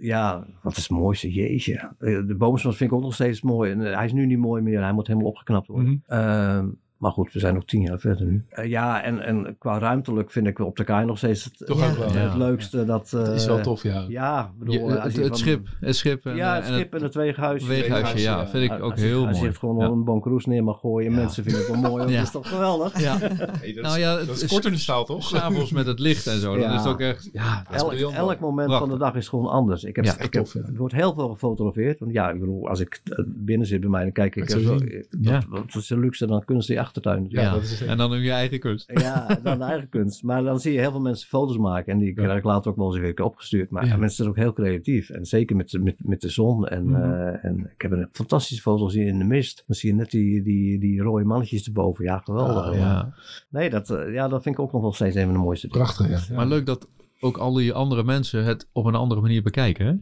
ja, wat is het mooiste? Jeetje. Eh, de boomsmas vind ik ook nog steeds mooi. En, eh, hij is nu niet mooi meer. Hij moet helemaal opgeknapt worden. Mhm. Ehm, maar goed, we zijn nog tien jaar verder nu. Eh, ja, en, en qua ruimtelijk vind ik op de kaai nog steeds het, Toch Ja. ook wel. het ja. leukste. Dat, Dat is eh, wel tof, ja. Ja, bedoel, als het, het van- schip. Het schip en, Ja, eh, het schip en het weeghuisje. weeghuisje, ja. ja. Vind ik ook als je- heel Als je mooi. het gewoon Ja. een bonkroes neer mag gooien. Ja. Mensen vinden het wel mooi. Ja. Dat is toch geweldig? Ja. Hey, dat, Nou ja, dat het is is- kort in de staal, toch? S'avonds met het licht en zo. Dan Ja. is het ook echt... Ja, Dat is Elk, elk moment Prachtig. van de dag is gewoon anders. Ik heb, Ja, ik heb. Er wordt heel veel gefotografeerd. Want ja, ik bedoel, als ik eh, binnen zit bij mij, dan kijk ik. Dat eh, eh, dat, dat is de luxe dan kunst in je achtertuin. Ja, dat is het. En dan in je eigen kunst. Ja, dan de eigen kunst. Maar dan zie je heel veel mensen foto's maken. En die krijg ik later ook wel eens weer een keer opgestuurd. Maar Ja. mensen zijn ook heel creatief. En zeker met, met, met de zon. En, Mhm. eh, en ik heb een fantastische foto gezien in de mist. Dan zie je net die, die, die rode mannetjes erboven. Ja, geweldig. Ah, Ja. Nee, dat, eh, ja, dat vind ik ook nog wel steeds een van de mooiste dingen. Prachtig, ja. ja. Maar leuk dat ook al die andere mensen het op een andere manier bekijken, hè?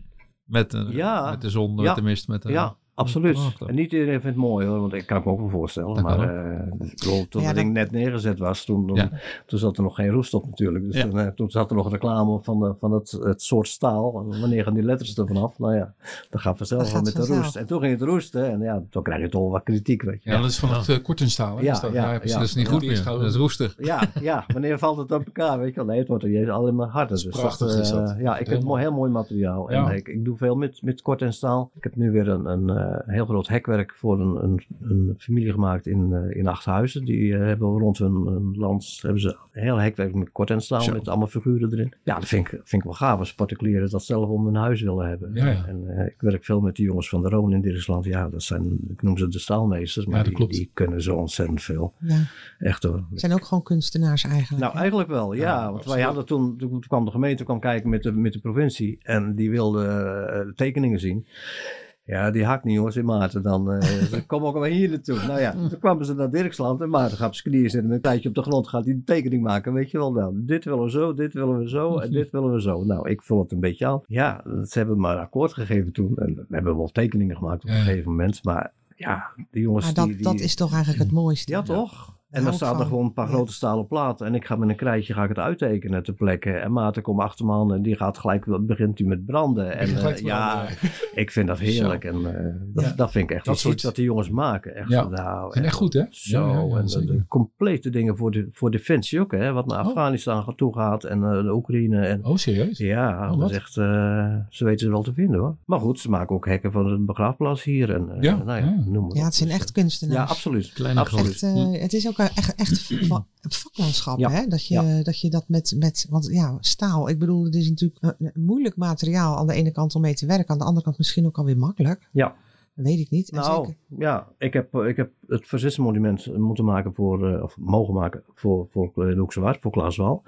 Met, eh, Ja. met de zon, met Ja. de mist, met de... Ja, Absoluut. En niet iedereen vindt het mooi hoor, want ik kan me ook wel voorstellen. maar uh, toen het ding net neergezet was, toen, toen, zat er nog geen roest op natuurlijk. Dus toen, uh, toen, zat er nog een reclame van, de, van het, het soort staal. Wanneer gaan die letters er vanaf? Nou ja, dat gaat vanzelf met de roest. En toen ging het roesten en ja, toen krijg je toch wel wat kritiek. Weet je. Ja, dat is van het uh, kortenstaal. Ja, dat, ja, dat is niet goed meer. Dat is roestig. Ja, ja, wanneer valt het op elkaar? Weet je wel? Nee, het wordt er alleen maar harder. Dus prachtig is dat. Ja, ik heb een heel mooi materiaal. En ik, ik doe veel met, met kort en staal. Ik heb nu weer een, een heel groot hekwerk voor een, een, een familie gemaakt in, uh, in Achthuizen. Die uh, hebben rond hun, hun land hebben ze een heel hekwerk met kort en staal met allemaal figuren erin. Ja, dat vind ik, vind ik wel gaaf als particulieren dat zelf om hun huis willen hebben. Ja, ja. En uh, ik werk veel met de jongens van de Roon in Dirksland. Ja, dat zijn, ik noem ze de staalmeesters, maar die, die, kunnen zo ontzettend veel. Ja. Echt hoor. Zijn ook gewoon kunstenaars eigenlijk? Nou, eigenlijk wel, ja. want wij hadden toen, toen kwam de gemeente kwam kijken met de, met de provincie en die wilde tekeningen zien. Ja, die hakt niet jongens in Maarten. Dan uh, kom ook maar hier naartoe. Nou ja, toen kwamen ze naar Dirksland en Maarten gaat op zijn knieën zitten. Een tijdje op de grond gaat hij de tekening maken. Weet je wel, nou, dit willen we zo, dit willen we zo en dit willen we zo. Nou, ik vul het een beetje aan. Ja, ze hebben maar akkoord gegeven toen. En we hebben wel tekeningen gemaakt op een gegeven moment. Maar ja, die jongens... Maar dat, die, die, dat is toch eigenlijk het mooiste? Ja, toch? En dan staan er gewoon een paar grote stalen platen. En ik ga met een krijtje ga ik het uittekenen ter plekke. En Maarten komt achter me aan en die gaat gelijk, begint hij met branden. En uh, ja, ik vind dat heerlijk. En uh, dat, ja. dat vind ik echt dat iets wat die jongens maken. Echt, ja. nou, en echt goed hè? Zo, en de, complete dingen voor, de, voor defensie ook hè. Wat naar oh. Afghanistan toe gaat en uh, de Oekraïne. En, oh serieus? Ja, oh, dat is echt, ze weten ze wel te vinden hoor. Maar goed, ze maken ook hekken van de begraafplaats hier. En, ja. Nou ja, noem ja, het zijn echt kunstenaars. Ja, absoluut. Kleine absoluut. Echt, het is ook echt, echt vakmanschap, hè? Dat je, dat je dat met, met, want ja, staal, ik bedoel, het is natuurlijk een, moeilijk materiaal aan de ene kant om mee te werken, aan de andere kant misschien ook alweer makkelijk. Ja. Dat weet ik niet. Nou, zeker... ja, ik heb, ik heb het verzetsmonument moeten maken voor, uh, of mogen maken voor, voor de Hoekse Waard, voor Klaaswal.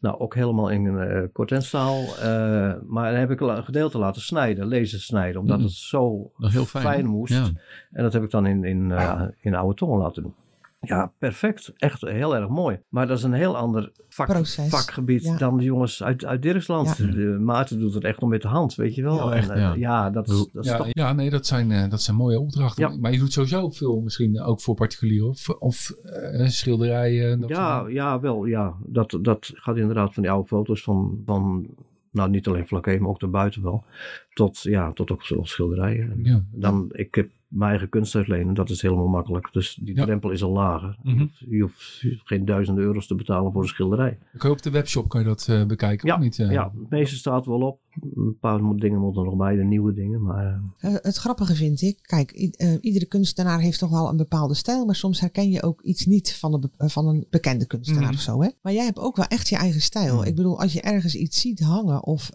Nou, ook helemaal in uh, kortenstaal. Uh, maar dan heb ik een gedeelte laten snijden, lezen snijden, omdat mm. het zo heel fijn, fijn moest. Ja. En dat heb ik dan in, in, uh, in oude tongen laten doen. Ja, perfect. Echt heel erg mooi. Maar dat is een heel ander vak, vakgebied dan de jongens uit, uit Dirksland. Ja. Maarten doet het echt nog met de hand, weet je wel. Ja, echt, en, uh, ja. dat, is, dat is ja, toch... ja, nee, dat zijn, uh, dat zijn mooie opdrachten. Maar je doet sowieso veel misschien ook voor particulieren of, of uh, schilderijen. Dat ja, ja, wel. Ja. Dat, dat gaat inderdaad van die oude foto's van, van nou niet alleen vlakke, maar ook daarbuiten wel. Tot, ja, tot ook schilderijen. Ja. Dan, ik heb mijn eigen kunst uitlenen. Dat is helemaal makkelijk. Dus die drempel is al lager. Mm Je hoeft geen duizenden euro's te betalen voor een schilderij. Kan je op de webshop kan je dat uh, bekijken? Ja, niet, uh... ja, het meeste staat wel op. Een paar dingen moeten er nog bij, de nieuwe dingen. Maar, uh... het grappige vind ik, kijk, iedere kunstenaar heeft toch wel een bepaalde stijl. Maar soms herken je ook iets niet van, de, van een bekende kunstenaar mm. of zo. Hè? Maar jij hebt ook wel echt je eigen stijl. Mm. Ik bedoel, als je ergens iets ziet hangen of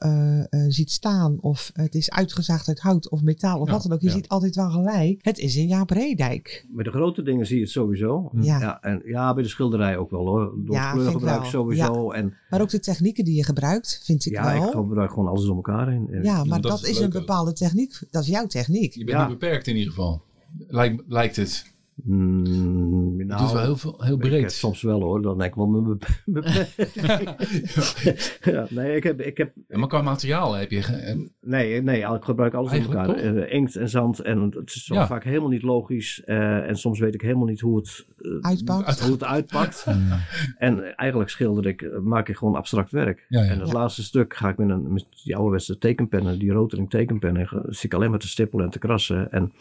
ziet staan. Of het is uitgezaagd uit hout of metaal of wat dan ook. Je ziet altijd wel gelijk het is in Jaap Redijk. Met de grote dingen zie je het sowieso. Ja. ja en ja, bij de schilderij ook wel hoor. Door ja, kleurgebruik sowieso. En, maar ook de technieken die je gebruikt, vind ik ja, wel. Ja, ik gebruik gewoon alles door elkaar heen. Ja, maar dat, is, een bepaalde techniek. Dat is jouw techniek. Je bent niet beperkt in ieder geval. Lijkt, lijkt het. Mm, nou, het is wel heel, veel, heel breed. soms wel hoor, dan denk ik wel mijn ja, nee, ik heb... Ik heb maar qua materiaal heb je... Nee, nee, ik gebruik alles in elkaar. Uh, inkt en zand en het is ja. vaak helemaal niet logisch. Uh, en soms weet ik helemaal niet hoe het, uh, uitpakt. Hoe het uitpakt. en eigenlijk schilder ik, maak ik gewoon abstract werk. Ja, en het laatste stuk ga ik met, een, met die ouderwetse tekenpennen, die rotering tekenpennen, zie ik alleen maar te stippelen en te krassen. En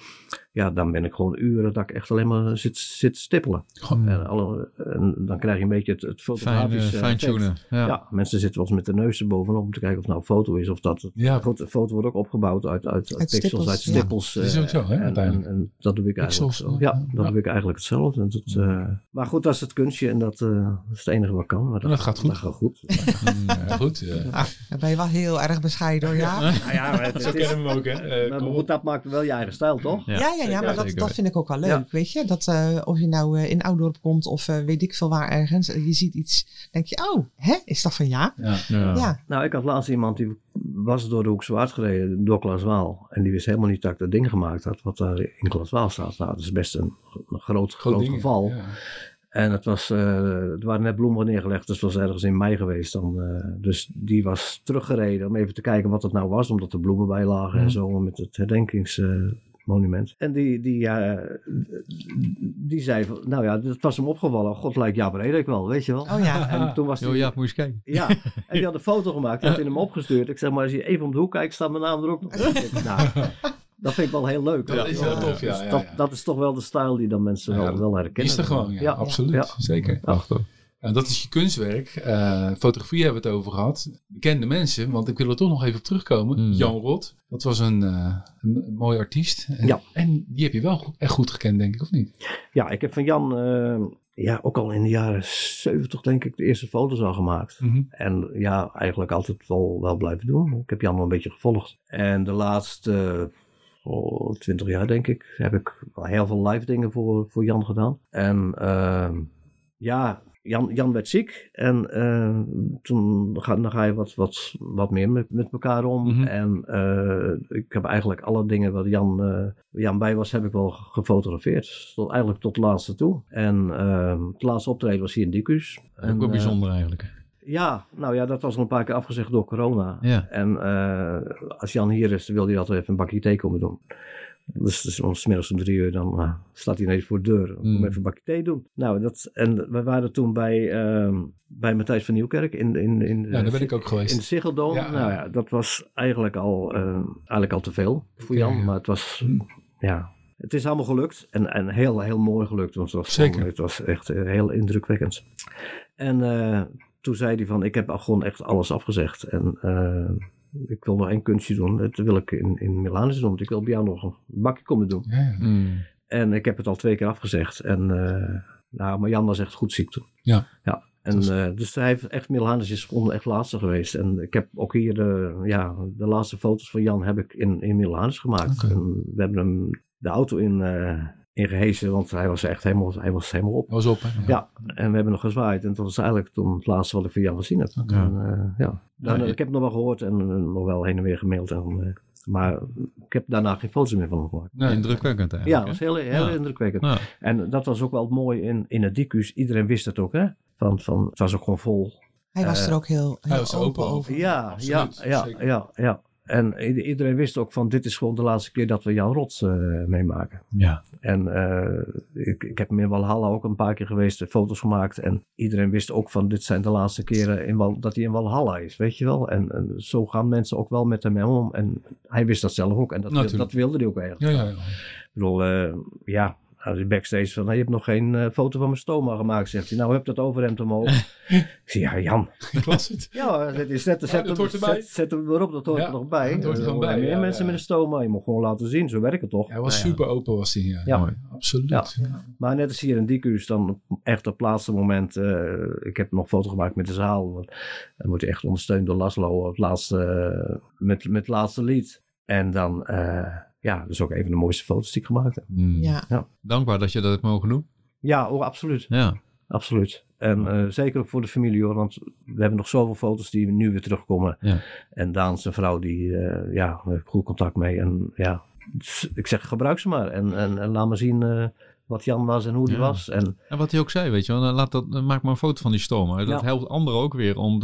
ja, dan ben ik gewoon uren dat ik echt alleen maar zit, zit stippelen. En, alle, en, dan krijg je een beetje het, het fotografische Fijn, tunen ja. ja. mensen zitten wel eens met de neus erbovenop om te kijken of het nou een foto is of dat. Ja. Goed, een foto wordt ook opgebouwd uit, uit, uit, pixels, uit stippels. Ja. dat is ook zo, hè, en, en, dat doe ik eigenlijk zo. Ja, dat doe ik eigenlijk hetzelfde. En dat, uh, maar goed, dat is het kunstje en dat, uh, dat is het enige wat kan. Maar dat, dat gaat goed. Dat gaat goed. ja, goed. Ah, dan ben je wel heel erg bescheiden hoor, ja. ja, maar het, zo kennen we hem ook, hè. Uh, maar goed, dat maakt wel je eigen stijl, toch? Ja, ja, ja, maar dat, dat vind ik ook wel leuk, weet je. Dat of je nou in Oudorp komt of weet ik veel waar ergens. Je ziet iets, denk je, oh, hè, is dat van ja? Ja. ja. Nou, ik had laatst iemand die was door de Hoek Zwart gereden, door Klaswaal. En die wist helemaal niet dat ik dat ding gemaakt had, wat daar in Klaswaal staat. Nou, dat is best een, een groot, groot, geval. Ja. En het was, uh, er waren net bloemen neergelegd, dus het was ergens in mei geweest dan. Uh, dus die was teruggereden om even te kijken wat het nou was, omdat er bloemen bij lagen en mhm. zo, met het herdenkings... Monument. En die, die, die zei van, nou ja, het was hem opgevallen. God lijkt Jaap Redek wel, weet je wel. Oh ja. En toen was die, oh ja, moest je kijken. Ja, en die had een foto gemaakt. Die had in hem opgestuurd. Ik zeg maar, als je even om de hoek kijkt, staat mijn naam er ook nog. nou, dat vind ik wel heel leuk. Dat is wel tof, ja. Dus dat, dat, is toch wel de stijl die dan mensen wel, wel herkennen. Is er gewoon, ja, absoluut. Zeker. Achter. En dat is je kunstwerk. Uh, fotografie hebben we het over gehad. Bekende mensen, want ik wil er toch nog even op terugkomen. Hmm. Jan Rot, dat was een, uh, een mooi artiest. En, ja. en die heb je wel echt goed gekend, denk ik, of niet? Ja, ik heb van Jan uh, ja, ook al in de jaren 70, denk ik, de eerste foto's al gemaakt. Mm -hmm. En ja, eigenlijk altijd wel, wel blijven doen. Ik heb Jan wel een beetje gevolgd. En de laatste oh, 20 jaar, denk ik, heb ik heel veel live dingen voor, voor Jan gedaan. En ja, Jan, Jan werd ziek en uh, toen ga, dan ga je wat, wat, wat meer met, met elkaar om. Mhm. En uh, ik heb eigenlijk alle dingen waar Jan, uh, Jan bij was, heb ik wel gefotografeerd. Tot, eigenlijk tot de laatste toe. En ehm, het laatste optreden was hier in Dicus. Ook wel bijzonder eigenlijk. Ja, nou ja, dat was al een paar keer afgezegd door corona. Ja. En als Jan hier is, dan wil hij altijd even een bakje thee komen doen. Dus, dus om smiddags om drie uur, dan uh, staat hij ineens voor de deur. Om Mm. even een bakje thee doen. Nou, dat, en we waren toen bij, uh, bij Matthijs van Nieuwkerk in, in, in, ja, daar ben ik ook geweest. in de. Ja, nou ja. dat was eigenlijk al, uh, eigenlijk al te veel voor Jan. ja. Maar het was, Mm. ja... Het is allemaal gelukt en, en heel, heel mooi gelukt. Want het was, Zeker. het was echt eh, heel indrukwekkend. En eh, toen zei hij van, ik heb al gewoon echt alles afgezegd. En eh, ik wil nog één kunstje doen. Dat wil ik in, in Milaan eens doen. Want ik wil bij jou nog een bakje komen doen. Ja, ja. Mm. En ik heb het al twee keer afgezegd. En eh, nou, maar Jan was echt goed ziek toen. Ja. Ja. En, is- eh, dus hij heeft echt Milanus is gewoon echt laatste geweest. En ik heb ook hier de, ja, de laatste foto's van Jan heb ik in, in Milanus gemaakt. En we hebben hem de auto in, eh in gehezen, want hij was echt helemaal, hij was helemaal op. Was op, hè? Ja, en we hebben nog gezwaaid. En dat was eigenlijk toen het laatste wat ik van Jan gezien heb. En, eh, ja. Dan, Ja, je- ik heb het nog wel gehoord en eh, nog wel heen en weer gemaild. En, eh, maar ik heb daarna geen foto's meer van hem gemaakt. Nee. Indrukwekkend Ja, eigenlijk. dat was heel, heel Ja. indrukwekkend. Ja. En dat was ook wel mooi in, in het Dicus. Iedereen wist het ook, hè? Van, van, het was ook gewoon vol. Hij was er ook heel, heel open open over. Ja, Absoluut, ja, ja, ja, ja. En iedereen wist ook van, dit is gewoon de laatste keer dat we Jan Rots eh, meemaken. Ja. En eh, ik, ik heb hem in Walhalla ook een paar keer geweest, eh, foto's gemaakt. En iedereen wist ook van, dit zijn de laatste keren in Wal, dat hij in Walhalla is, weet je wel. En, en zo gaan mensen ook wel met hem om. En hij wist dat zelf ook. En dat, dat wilde hij ook eigenlijk. Ja, ja, ja. Ik bedoel, ja, als je backstage van, je hebt nog geen eh, foto van mijn stoma gemaakt, zegt hij. Nou, heb dat overhemd omhoog. ik zeg, ja, Jan. Ik las het. Ja, zet, zet, zet, Ja, zet, dat hoort erbij. zet, zet hem erop, dat hoort Ja, er nog bij. dat hoort er gewoon bij, Meer ja, mensen ja. met een stoma, je moet gewoon laten zien, zo werkt het toch. Hij was Nou ja. super open, was hij. Ja, Ja. Mooi. absoluut. Ja. Ja. Maar net als hier in Dicus, dan echt op het laatste moment. eh, ik heb nog foto gemaakt met de zaal. Want dan wordt hij echt ondersteund door Laszlo op het laatste, eh, met, met het laatste lied. En dan, eh, ja, dat is ook een van de mooiste foto's die ik gemaakt heb. Mm. Ja. Dankbaar dat je dat hebt mogen doen. Ja, oh, absoluut. Ja. Absoluut. En eh, zeker ook voor de familie hoor, want we hebben nog zoveel foto's die nu weer terugkomen. Ja. En Daan, zijn vrouw, die, eh, ja, daar heb ik goed contact mee. En ja, dus ik zeg gebruik ze maar. En, en, en laat me zien eh, wat Jan was en hoe die Ja. was. En En wat hij ook zei, weet je wel, laat dat, maak maar een foto van die stoma. Dat Ja. helpt anderen ook weer om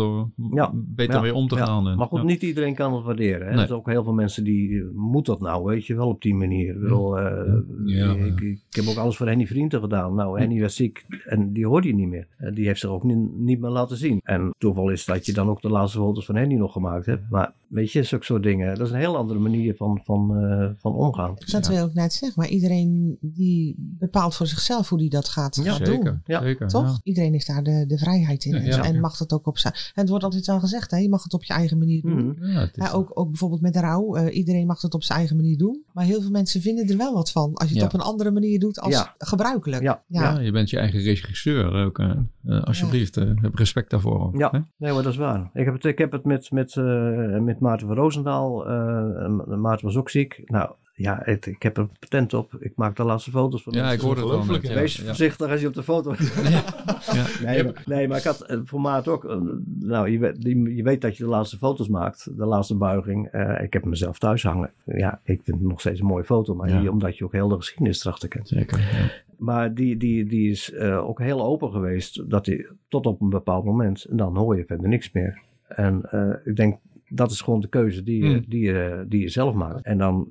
Ja. beter mee om te gaan. En, Maar goed, niet iedereen kan het waarderen. Hè? Nee. Er zijn ook heel veel mensen die, eh, moet dat nou, weet je wel, op die manier. Ik, bedoel, eh, ik, ik, heb ook alles voor Henny Vrienden gedaan. Nou, Henny was ziek en die hoorde je niet meer. Eh, die heeft zich ook niet, niet meer laten zien. En toeval is dat je dan ook de laatste foto's van Henny nog gemaakt hebt. Maar weet je, zulke soort dingen. Dat is een heel andere manier van, van, eh, van omgaan. Dat wil ik net zeggen. Maar iedereen die bepaalt voor zichzelf hoe die dat gaat, Ja, gaat Zeker, doen. Ja. zeker. Toch? ja. Iedereen heeft daar de, de vrijheid in. Ja, ja. en mag dat ook op zijn. En het wordt altijd al gezegd, hè? je mag het op je eigen manier doen. Mhm. Ja, het is- Ja, ook, ook bijvoorbeeld met de rouw. eh, iedereen mag het op zijn eigen manier doen. Maar heel veel mensen vinden er wel wat van. Als je het op een andere manier doet als Ja. gebruikelijk. Ja. ja, je bent je eigen regisseur ook. eh, eh, alsjeblieft, eh, heb respect daarvoor. ook, hè? Ja, nee, maar dat is waar. Ik heb het, ik heb het met, met, eh, met Maarten van Roosendaal. eh, en Maarten was ook ziek. Nou, ja, het- ik heb er patent op. Ik maak de laatste foto's van Ja, mensen. ik hoorde het ja. Wees ja. voorzichtig als je op de foto Ja. Nee, maar, nee, maar ik had eh, voor Maat ook. eh, nou, je weet, die- je weet dat je de laatste foto's maakt, de laatste buiging. Eh, ik heb mezelf thuis hangen. Ja, ik vind het nog steeds een mooie foto, maar Ja. die- omdat je ook heel de geschiedenis erachter kent. Zeker. Ja. Maar die, die, die is eh, ook heel open geweest, dat hij tot op een bepaald moment, en dan hoor je verder niks meer. En eh, ik denk, dat is gewoon de keuze die je, Hmm. die, je, die je zelf maakt. En dan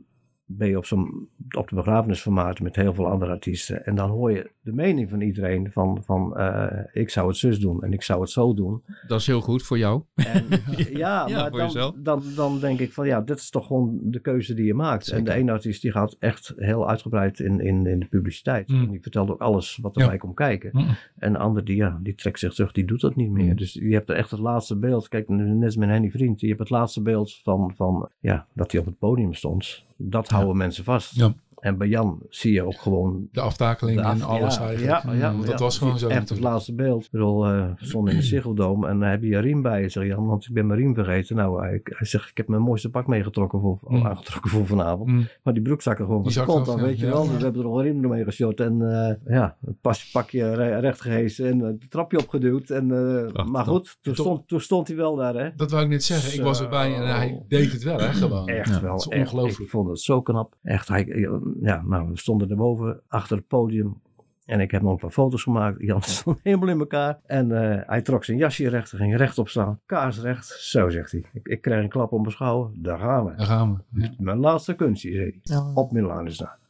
ben je op, zo'n, op de begrafenisformaat met heel veel andere artiesten. En dan hoor je de mening van iedereen van, van uh, ik zou het zus doen en ik zou het zo doen. Dat is heel goed voor jou. En, ja, ja, maar dan, dan, dan, denk ik van ja, dit is toch gewoon de keuze die je maakt. En de ene artiest die gaat echt heel uitgebreid in, in, in de publiciteit. Mm. En die vertelt ook alles wat erbij komt kijken. Mm. En de ander die, ja, die trekt zich terug, die doet dat niet meer. Mm. Dus je hebt er echt het laatste beeld. Kijk, net met Henny Vriend, je hebt het laatste beeld van, van ja, dat hij op het podium stond. Dat houden mensen vast. Ja. En bij Jan zie je ook gewoon... De aftakeling en alles eigenlijk. Ja, ja, dat was gewoon zo. Echt het laatste beeld. Ik bedoel, uh, stond in de Siggeldome en dan heb je je riem bij je, zegt Jan, want ik ben mijn riem vergeten. Nou, hij, hij zegt, ik heb mijn mooiste pak meegetrokken voor, mm. aangetrokken voor vanavond. Mm. Maar die broekzakken gewoon van kont dan, weet je wel. we hebben er nog een riem mee geshort en uh, ja, het pasje, pakje recht gehezen en het trapje opgeduwd. En, uh, maar goed, toen stond, toen stond hij wel daar, hè. Dat wou ik net zeggen. Ik was erbij en hij deed het wel, hè, gewoon. Echt wel. Het is ongelooflijk. Ik vond het zo knap. Echt, hij ja, nou, we stonden erboven achter het podium. En ik heb nog een paar foto's gemaakt. Jan stond helemaal in elkaar. En uh, hij trok zijn jasje recht, ging rechtop staan. Kaarsrecht. Zo zegt hij. Ik, ik krijg een klap op mijn schouder. Daar gaan we. Daar gaan we. Mijn laatste kunstje, zei hij. Oh. Op Milaan is dat. Oh.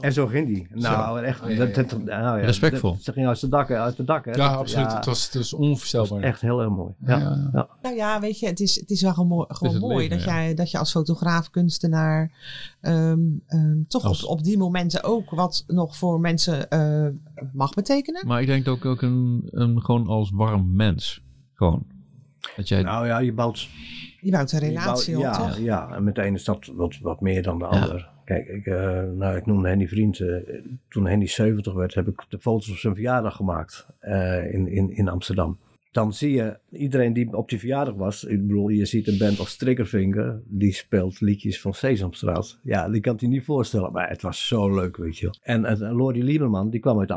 En zo ging die. Nou, echt. Oh, dat, dat, nou, ja, Respectvol. ze ging uit de dak, uit de dak. Hè. Ja, absoluut. Het, was, het was onvoorstelbaar. echt heel, heel mooi. Ja, ja, Nou ja, weet je, het is, het is wel gewoon, gewoon mooi dat, jij, dat je als fotograaf, kunstenaar um, um, toch op, op die momenten ook wat nog voor mensen uh, mag betekenen. Maar ik denk ook, ook een, een gewoon als warm mens. Gewoon. Dat jij... Nou ja, je bouwt... Je bouwt een relatie ja, op, toch? Ja, en meteen is dat wat, wat meer dan de ander. Kijk, ik, uh, nou, ik noemde Henny Vriend. Uh, toen Henny 70 werd, heb ik de foto's op zijn verjaardag gemaakt uh, in, in, in Amsterdam. Dan zie je iedereen die op die verjaardag was. Ik bedoel, je ziet een band als Triggerfinger. Die speelt liedjes van Sesamstraat. Ja, die kan je niet voorstellen. Maar het was zo leuk, weet je wel. En, en Lori Lieberman, die kwam uit,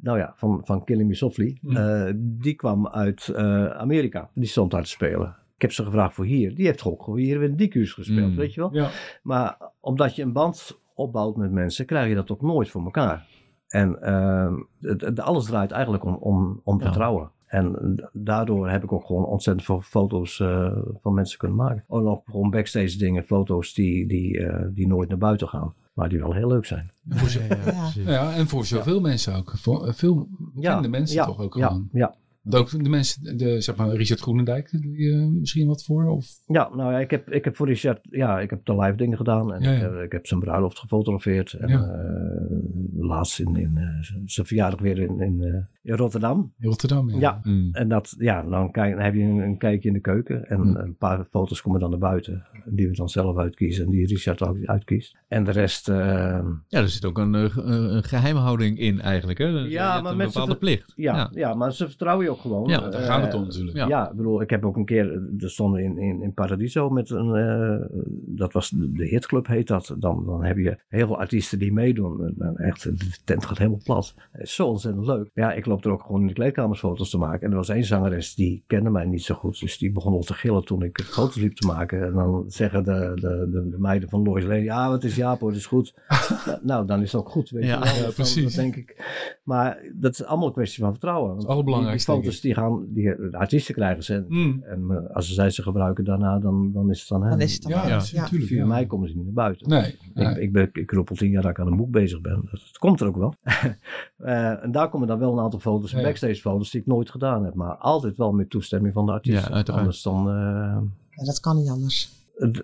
nou ja, van, van Killing Me Softly. Mm. die kwam uit Amerika. Die stond daar te spelen. Ik heb ze gevraagd voor hier. Die heeft ook gewoon hier in Dicus gespeeld, mm. weet je wel. Ja. Maar omdat je een band opbouwt met mensen, krijg je dat ook nooit voor elkaar. En uh, het, alles draait eigenlijk om, om, om vertrouwen. En daardoor heb ik ook gewoon ontzettend veel foto's uh, van mensen kunnen maken. Ook nog gewoon backstage dingen, foto's die, die, uh, die nooit naar buiten gaan. Maar die wel heel leuk zijn. Ja, ja, ja. en voor zoveel mensen ook. Voor veel bekende mensen toch ook gewoon. Ja, ook de mensen, de, zeg maar Richard Groenendijk, doe je misschien wat voor? Of? Ja, nou ja, ik heb, ik heb voor Richard, ja, ik heb de live dingen gedaan. En Ik, heb, ik, heb, zijn bruiloft gefotografeerd. En uh, laatst in, in uh, zijn verjaardag weer in, in, uh, in Rotterdam. Rotterdam, ja. ja. Mm. En dat, ja, dan, kijk, dan heb je een, een, kijkje in de keuken. En mm. een paar foto's komen dan naar buiten. Die we dan zelf uitkiezen. En die Richard ook uitkiest. En de rest... ja, er zit ook een, een geheimhouding in eigenlijk, hè? Ja, maar met bepaalde plicht. Ja, ja. ja, maar ze vertrouwen je ook gewoon. Ja, daar gaat het om natuurlijk. Ja. ja, ik bedoel, ik heb ook een keer, er stonden in, in, in Paradiso met een, uh, dat was de Hitclub heet dat. Dan, dan heb je heel veel artiesten die meedoen. Echt, de tent gaat helemaal plat. Zo ontzettend leuk. Ja, ik loop er ook gewoon in de kleedkamers foto's te maken. En er was één zangeres die kende mij niet zo goed. Dus die begon al te gillen toen ik foto's liep te maken. En dan zeggen de, de, de, de meiden van Lois Lane, ja, het is Jaap het is goed. nou, dan is het ook goed, weet ja, je wel. Ja, precies. Dat denk ik. Maar dat is allemaal een kwestie van vertrouwen. Het is allerbelangrijkste, die, foto's die gaan, die, de artiesten krijgen ze. Mm. En als ze ze gebruiken daarna, dan, dan is het dan hen. Dan is het dan ja, ja, natuurlijk. Via mij komen ze niet naar buiten. Nee, Ik, ik, ben, ik roep al tien jaar dat ik aan een boek bezig ben. Dat, komt er ook wel. uh, en daar komen dan wel een aantal foto's, ja. backstage foto's, die ik nooit gedaan heb. Maar altijd wel met toestemming van de artiest. Ja, uiteraard. Anders dan... Uh, ja, dat kan niet anders.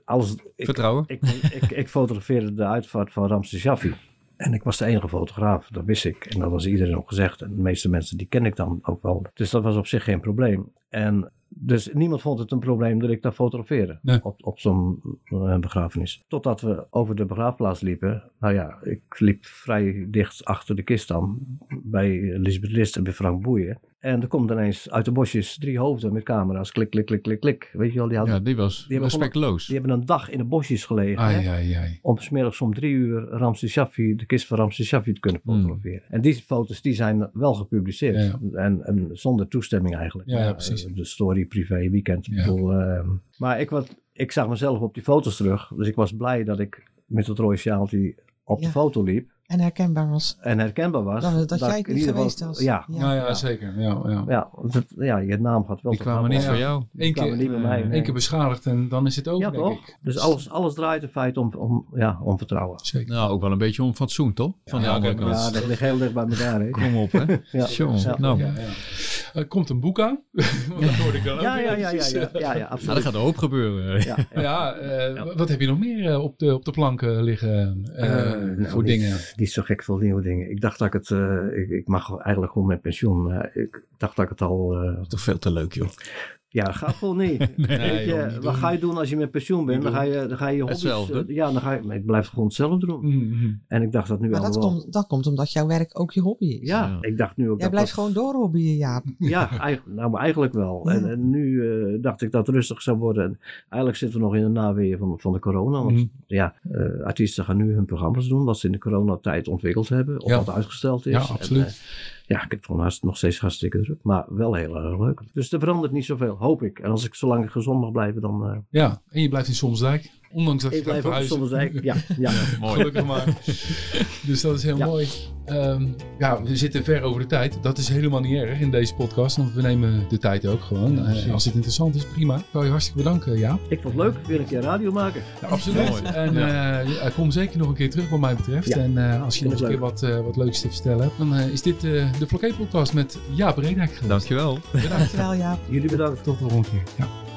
Alles, ik, Vertrouwen? Ik, ik, ik, fotografeerde de uitvaart van Ramses Jaffi. En ik was de enige fotograaf, dat wist ik. En dat was iedereen ook gezegd. En de meeste mensen die ken ik dan ook wel. Dus dat was op zich geen probleem. En dus niemand vond het een probleem dat ik daar fotografeerde op, op zo'n uh, begrafenis. Totdat we over de begraafplaats liepen. Nou ja, ik liep vrij dicht achter de kist dan. Bij Lisbeth List en bij Frank Boeien. En er komt ineens uit de bosjes drie hoofden met camera's. Klik, klik, klik, klik, klik. Weet je wel, die hadden, Ja, die was die respectloos. Die hebben een dag in de bosjes gelegen. Ai, ai, ai. Om smiddags om drie uur Ramses Shaffi, de kist van Ramses Shaffi te kunnen hmm. fotograferen. En die foto's die zijn wel gepubliceerd. En, en, zonder toestemming eigenlijk. Ja, precies. De story, privé, weekend. Ja. Bedoel, uh, maar ik, wat, ik zag mezelf op die foto's terug. Dus ik was blij dat ik met het rode sjaaltje op de foto liep. En herkenbaar was. En herkenbaar was. Dan, dat, jij het niet geweest was. Ja, ja. Nou ja, zeker. Ja, ja. Ja, ja, je naam gaat wel. Die kwamen niet voor jou. Eén keer, niet bij mij, nee. keer beschadigd en dan is het over, ja, denk toch? ik. Dus alles, alles draait in feite om, om, ja, om vertrouwen. Zeker. Nou, ook wel een beetje om fatsoen, toch? Van ja, ja, ja, dat ligt heel dicht bij elkaar. Hè? Kom op, hè? ja. ja. Nou. Er komt een boek aan. dat hoorde ik dan ook. Ja, ja, ja, ja, ja, ja, absoluut. Nou, dat gaat er ook gebeuren. Ja, ja. Uh, wat heb je nog meer op, de, op de planken liggen uh, nou, voor dingen? Niet, zo gek veel nieuwe dingen. Ik dacht dat ik het, ik, ik, mag eigenlijk gewoon met pensioen. ik dacht dat ik het al... toch veel te leuk, joh. Ja, dat gaat gewoon niet. nee, je, wat ga je doen als je met pensioen bent? Dan ga je, dan ga je hobby's... Hetzelfde. ja, dan ga je... Maar ik blijf gewoon hetzelfde doen. Mm-hmm. En ik dacht dat nu maar dat komt, dat komt omdat jouw werk ook je hobby is. Ja, ik dacht nu ook... Jij blijft gewoon door hobbyen, Jaap. Ja, eigenlijk, nou, maar eigenlijk wel. En, en, nu uh, dacht ik dat het rustig zou worden. En eigenlijk zitten we nog in de naweeën van, van de corona. Want mm-hmm. ja, uh, artiesten gaan nu hun programma's doen... wat ze in de coronatijd ontwikkeld hebben. Of wat uitgesteld is. Ja, absoluut. En, uh, ja, ik heb het gewoon nog steeds hartstikke druk. Maar wel heel erg leuk. Dus er verandert niet zoveel, hoop ik. En als ik zolang ik gezond mag blijven, dan... Uh... Ja, en je blijft in Somsdijk. Ondanks dat ik je blijf gaat verhuizen. ja. ja. mooi. Gelukkig maar. dus dat is heel mooi. Um, ja, we zitten ver over de tijd. Dat is helemaal niet erg in deze podcast, want we nemen de tijd ook gewoon. Ja, uh, als het interessant is, prima. Ik wil je hartstikke bedanken, ja. Ik vond het leuk. Wil ik je radio maken? Ja, absoluut. en uh, kom zeker nog een keer terug wat mij betreft. En uh, als je nog een keer wat, wat leuks te vertellen hebt, dan is dit de Vloké podcast met Jaap Redek. Dankjewel. Bedankt. Dankjewel, Jaap. Jullie bedankt. Tot de volgende keer. Ja.